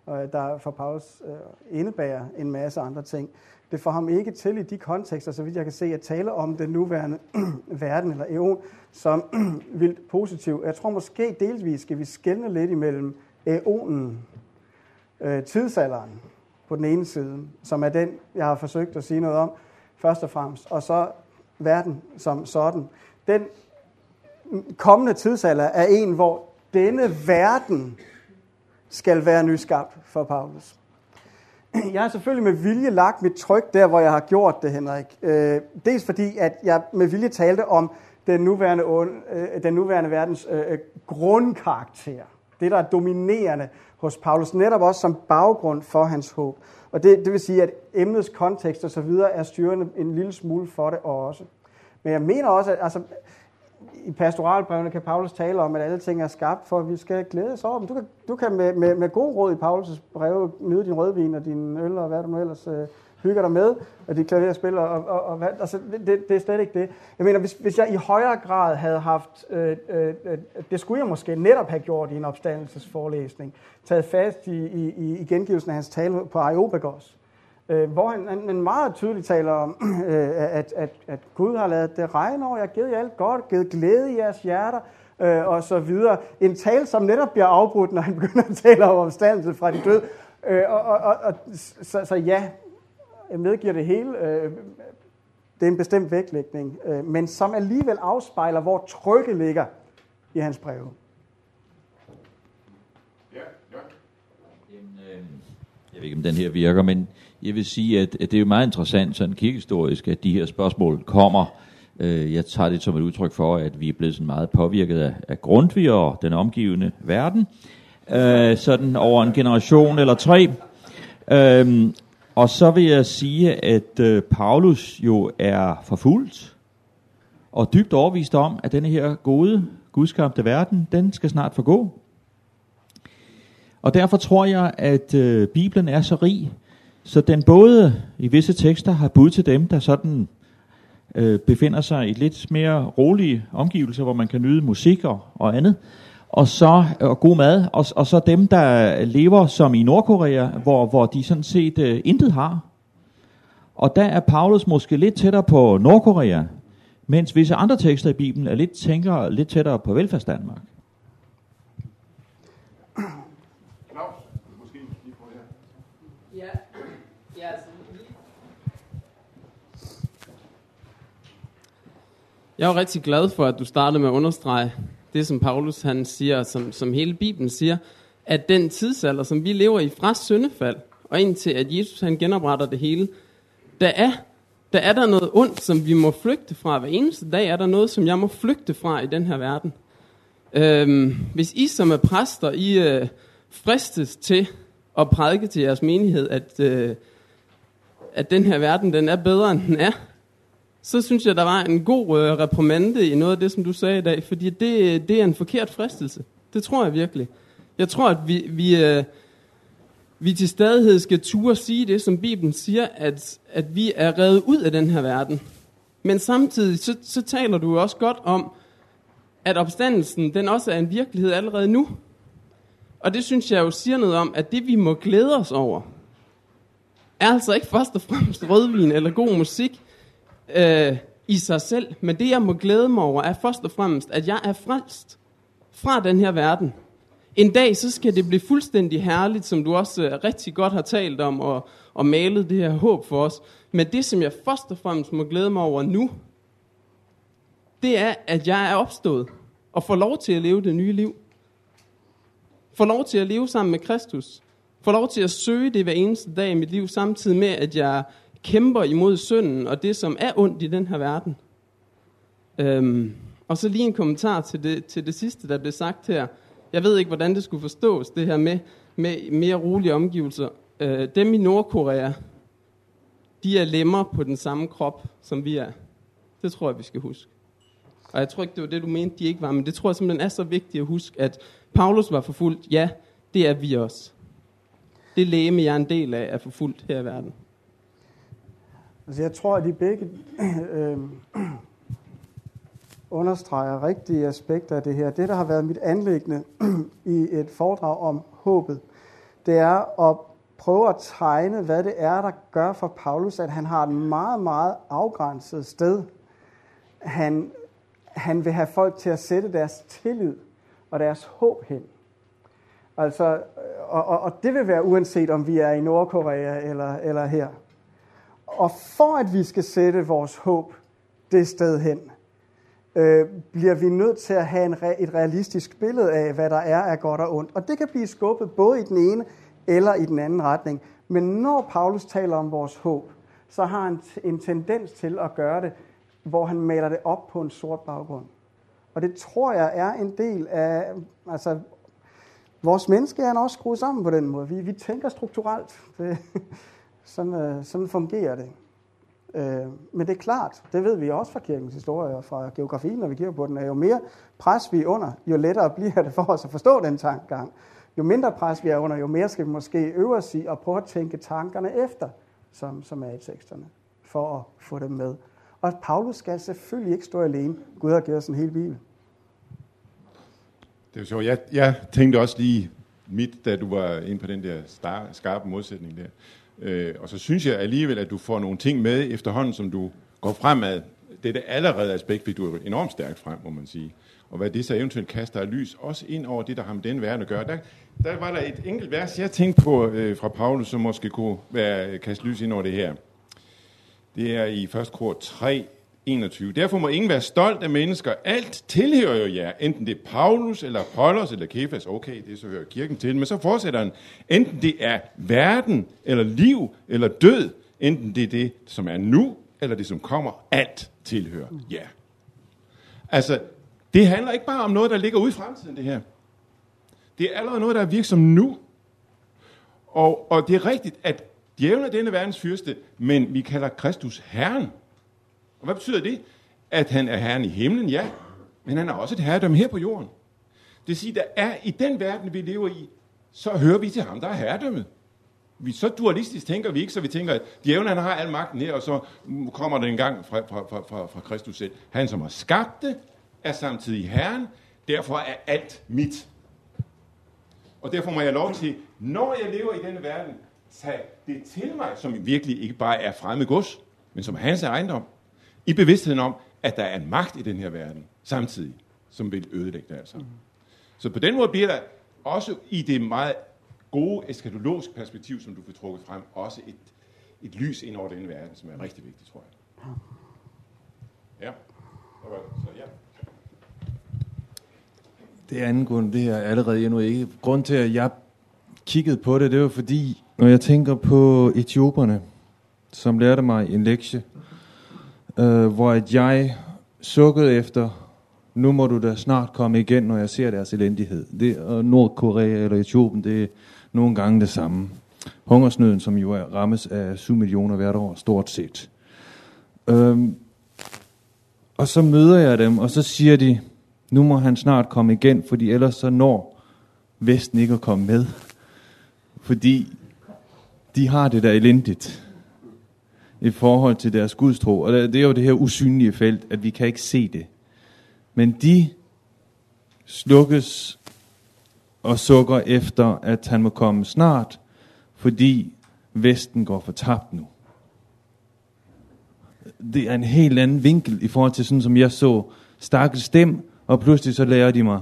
og der for Paulus øh, indebærer en masse andre ting. Det får ham ikke til i de kontekster, så vidt jeg kan se, at tale om den nuværende verden eller eon som vildt positiv. Jeg tror måske delvis skal vi skelne lidt imellem eonen, øh, tidsalderen på den ene side, som er den, jeg har forsøgt at sige noget om, først og fremmest, og så verden som sådan. Den kommende tidsalder er en, hvor denne verden skal være nyskabt for Paulus. Jeg har selvfølgelig med vilje lagt mit tryk der, hvor jeg har gjort det, Henrik. Øh, dels fordi, at jeg med vilje talte om den nuværende, øh, den nuværende verdens øh, øh, grundkarakter. Det, der er dominerende hos Paulus, netop også som baggrund for hans håb. Og det, det vil sige, at emnets kontekst og så videre er styrende en lille smule for det også. Men jeg mener også, at altså, i pastoralbrevene kan Paulus tale om, at alle ting er skabt, for at vi skal glæde os over dem. Du kan, du kan med, med, med god råd i Paulus' breve nyde din rødvin og din øl og hvad du nu ellers øh, hygger dig med, og dit klaverspil og, og, og, og hvad, altså, det, det er slet ikke det. Jeg mener, hvis, hvis jeg i højere grad havde haft, øh, øh, øh, det skulle jeg måske netop have gjort i en opstandelsesforelæsning, taget fast i, i, i gengivelsen af hans tale på Areopagos, øh, hvor han, han, han meget tydeligt taler om, øh, at, at, at Gud har lavet det regne over, jeg har givet jer alt godt, givet glæde i jeres hjerter, øh, og så videre. En tale, som netop bliver afbrudt, når han begynder at tale om omstandelse fra de døde. Øh, og, og, og, så, så ja, jeg medgiver det hele. Øh, det er en bestemt vægtlægning, øh, men som alligevel afspejler, hvor trykket ligger i hans breve. Ja, ja. Jamen, øh, Jeg ved ikke, om den her virker, men jeg vil sige, at, at det er jo meget interessant sådan kirkehistorisk, at de her spørgsmål kommer. Øh, jeg tager det som et udtryk for, at vi er blevet sådan meget påvirket af, af Grundtvig og den omgivende verden, øh, sådan over en generation eller tre. Øhm, og så vil jeg sige, at øh, Paulus jo er forfulgt og dybt overvist om, at denne her gode, gudskabte verden, den skal snart forgå. Og derfor tror jeg, at øh, Bibelen er så rig, så den både i visse tekster har bud til dem, der sådan øh, befinder sig i lidt mere rolige omgivelser, hvor man kan nyde musik og, og andet, og så og god mad, og, og så dem, der lever som i Nordkorea, hvor, hvor de sådan set øh, intet har. Og der er Paulus måske lidt tættere på Nordkorea, mens visse andre tekster i Bibelen er lidt, tænker lidt tættere på velfærdsdanmark. Claus, måske lige på det her. Ja, ja altså, lige- jeg er jo rigtig glad for, at du startede med at understrege det, som Paulus han siger, som, som hele Bibelen siger, at den tidsalder, som vi lever i fra syndefald, og indtil at Jesus han genopretter det hele, der er, der er der noget ondt, som vi må flygte fra. Hver eneste dag er der noget, som jeg må flygte fra i den her verden. Øhm, hvis I som er præster, I øh, fristes til at prædike til jeres menighed, at, øh, at den her verden den er bedre, end den er, så synes jeg, der var en god øh, reprimande i noget af det, som du sagde i dag, fordi det, det er en forkert fristelse. Det tror jeg virkelig. Jeg tror, at vi, vi, øh, vi til stadighed skal ture sige det, som Bibelen siger, at, at vi er reddet ud af den her verden. Men samtidig så, så taler du jo også godt om, at opstandelsen den også er en virkelighed allerede nu. Og det synes jeg jo siger noget om, at det vi må glæde os over, er altså ikke først og fremmest rødvin eller god musik øh, i sig selv. Men det jeg må glæde mig over, er først og fremmest, at jeg er frelst fra den her verden. En dag så skal det blive fuldstændig herligt, som du også øh, rigtig godt har talt om og, og malet det her håb for os. Men det som jeg først og fremmest må glæde mig over nu, det er, at jeg er opstået og får lov til at leve det nye liv. Får lov til at leve sammen med Kristus. Får lov til at søge det hver eneste dag i mit liv, samtidig med, at jeg kæmper imod synden og det, som er ondt i den her verden. Øhm, og så lige en kommentar til det, til det sidste, der blev sagt her. Jeg ved ikke, hvordan det skulle forstås, det her med, med mere rolige omgivelser. Øh, dem i Nordkorea, de er lemmer på den samme krop, som vi er. Det tror jeg, vi skal huske. Og jeg tror ikke, det var det, du mente, de ikke var, men det tror jeg simpelthen er så vigtigt at huske, at Paulus var forfulgt. Ja, det er vi også. Det læge, jeg er en del af, er forfulgt her i verden. Altså jeg tror, at de begge øh, understreger rigtige aspekter af det her. Det, der har været mit anlæggende i et foredrag om håbet, det er at prøve at tegne, hvad det er, der gør for Paulus, at han har et meget, meget afgrænset sted. Han, han vil have folk til at sætte deres tillid og deres håb hen. Altså, og, og, og det vil være uanset om vi er i Nordkorea eller, eller her. Og for at vi skal sætte vores håb det sted hen, øh, bliver vi nødt til at have en et realistisk billede af, hvad der er af godt og ondt. Og det kan blive skubbet både i den ene eller i den anden retning. Men når Paulus taler om vores håb, så har han en tendens til at gøre det, hvor han maler det op på en sort baggrund. Og det tror jeg er en del af, altså, vores menneske er også skruet sammen på den måde. Vi, vi tænker strukturelt. Det, sådan, øh, sådan fungerer det. Øh, men det er klart, det ved vi også fra kirkens historie og fra geografien, når vi kigger på den, at jo mere pres vi er under, jo lettere bliver det for os at forstå den tankegang. Jo mindre pres vi er under, jo mere skal vi måske øve os i at prøve at tænke tankerne efter, som, som er i teksterne, for at få dem med. Og Paulus skal selvfølgelig ikke stå alene. Gud har givet os en hel bibel. Det er jo sjovt. Jeg, jeg tænkte også lige mit, da du var inde på den der star, skarpe modsætning der. Øh, og så synes jeg alligevel, at du får nogle ting med efterhånden, som du går fremad. Det er det allerede aspekt, fordi du er enormt stærkt frem, må man sige. Og hvad det så eventuelt kaster af lys, også ind over det, der har med den verden at gøre. Der, der var der et enkelt vers, jeg tænkte på øh, fra Paulus, som måske kunne være, kaste lys ind over det her. Det er i 1. kor 3, 21. Derfor må ingen være stolt af mennesker. Alt tilhører jo jer. Enten det er Paulus, eller Apollos, eller Kefas. Okay, det så hører kirken til. Men så fortsætter han. Enten det er verden, eller liv, eller død. Enten det er det, som er nu, eller det, som kommer. Alt tilhører jer. Altså, det handler ikke bare om noget, der ligger ude i fremtiden, det her. Det er allerede noget, der er virksom nu. Og, og det er rigtigt, at djævlen er denne verdens fyrste, men vi kalder Kristus Herren. Og hvad betyder det? At han er Herren i himlen, ja, men han er også et herredømme her på jorden. Det vil sige, der er i den verden, vi lever i, så hører vi til ham, der er herredømmet. Vi, så dualistisk tænker vi ikke, så vi tænker, at djævlen han har al magten her, og så kommer den en gang fra, fra, fra, fra, fra Kristus selv. Han, som har skabt det, er samtidig Herren, derfor er alt mit. Og derfor må jeg lov til, når jeg lever i denne verden, tage det til mig, som virkelig ikke bare er fremmed gods, men som er hans ejendom, i bevidstheden om, at der er en magt i den her verden, samtidig, som vil ødelægge det altså. Mm. Så på den måde bliver der også i det meget gode eskatologiske perspektiv, som du får trukket frem, også et, et lys ind over den verden, som er rigtig vigtigt, tror jeg. Ja. Så ja. Det er angående det her allerede endnu ikke. Grund til, at jeg kiggede på det, det var fordi, når jeg tænker på etioperne, som lærte mig en lektie, øh, hvor at jeg sukkede efter, nu må du da snart komme igen, når jeg ser deres elendighed. Det, og Nordkorea eller Etiopien, det er nogle gange det samme. Hungersnøden, som jo er rammes af 7 millioner hvert år, stort set. Øhm, og så møder jeg dem, og så siger de, nu må han snart komme igen, fordi ellers så når Vesten ikke at komme med. Fordi de har det der elendigt i forhold til deres gudstro. Og det er jo det her usynlige felt, at vi kan ikke se det. Men de slukkes og sukker efter, at han må komme snart, fordi Vesten går for tabt nu. Det er en helt anden vinkel i forhold til sådan, som jeg så stakkels stem, og pludselig så lærer de mig,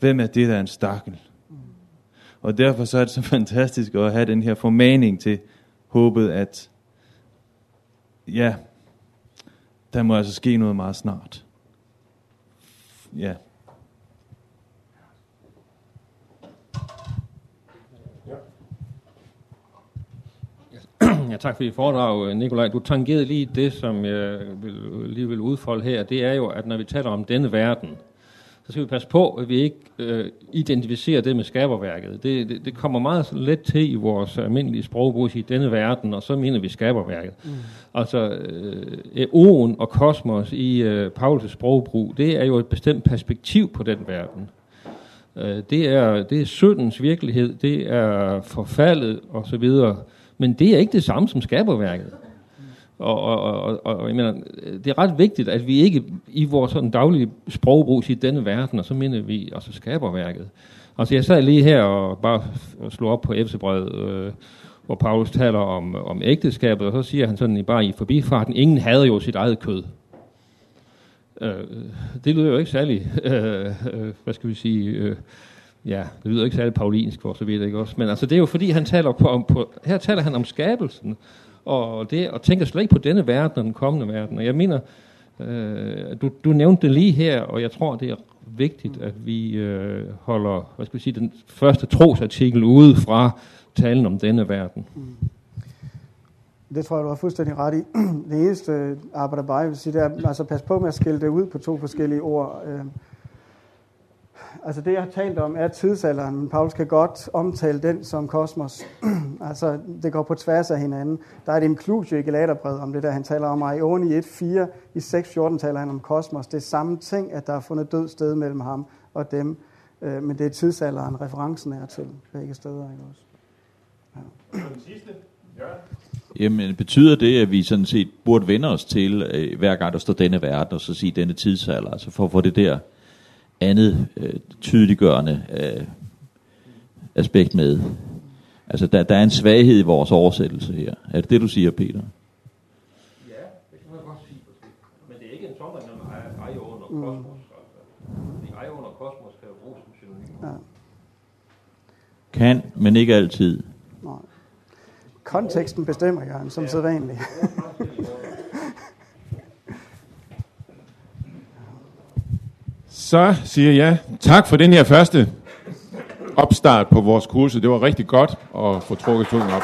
hvem er det, der er en stakkel? Og derfor så er det så fantastisk at have den her formaning til håbet, at ja, der må altså ske noget meget snart. Ja. Ja, tak for dit foredrag, Nikolaj. Du tangerede lige det, som jeg vil, lige vil udfolde her. Det er jo, at når vi taler om denne verden, så skal vi passe på, at vi ikke øh, identificerer det med skaberværket. Det, det, det kommer meget let til i vores almindelige sprogbrug i denne verden, og så mener vi skaberværket. Mm. Altså, øh, oen og kosmos i øh, Paulus sprogbrug, det er jo et bestemt perspektiv på den verden. Øh, det, er, det er syndens virkelighed, det er forfaldet osv., men det er ikke det samme som skaberværket. Og, og, og, og jeg mener, det er ret vigtigt, at vi ikke i vores sådan daglige sprogbrug siger denne verden, og så minder vi og så skaber værket. Altså jeg sad lige her og bare slog op på Efesebrevet, øh, hvor Paulus taler om, om ægteskabet, og så siger han sådan bare i forbifarten, ingen hader jo sit eget kød. Øh, det lyder jo ikke særlig, øh, øh, hvad skal vi sige, øh, ja, det lyder ikke særlig paulinsk for så vidt, ikke også? Men altså det er jo fordi, han taler på, på her taler han om skabelsen, og, det, og tænker slet ikke på denne verden og den kommende verden. Og jeg mener, øh, du, du nævnte det lige her, og jeg tror, det er vigtigt, at vi øh, holder hvad skal vi sige, den første trosartikel ude fra talen om denne verden. Mm. Det tror jeg, du har fuldstændig ret i. Det eneste øh, arbejder bare, jeg vil sige, det er altså pas på med at skille det ud på to forskellige ord. Øh, Altså det, jeg har talt om, er tidsalderen, men Paulus kan godt omtale den som kosmos. altså det går på tværs af hinanden. Der er et inklusio i Galaterbrevet om det der, han taler om, og i 1.4, i 6.14 taler han om kosmos. Det er samme ting, at der er fundet død sted mellem ham og dem, øh, men det er tidsalderen, referencen er til begge steder. Ikke også? Ja. Den sidste, ja. Jamen, betyder det, at vi sådan set burde vende os til, øh, hver gang der står denne verden, og så sige denne tidsalder, altså for at få det der andet øh, tydeliggørende øh, aspekt med. Altså, der, der er en svaghed i vores oversættelse her. Er det det, du siger, Peter? Ja, det kan man godt sige. Men det er ikke en tommer, når man er Ion og kosmos. Altså. Ion og kosmos kan jo bruges som synonym. Ja. Kan, men ikke altid. Nej. Konteksten bestemmer, Jørgen, som ja. sædvanligt. Så siger jeg tak for den her første opstart på vores kurse. Det var rigtig godt at få trukket tungen op.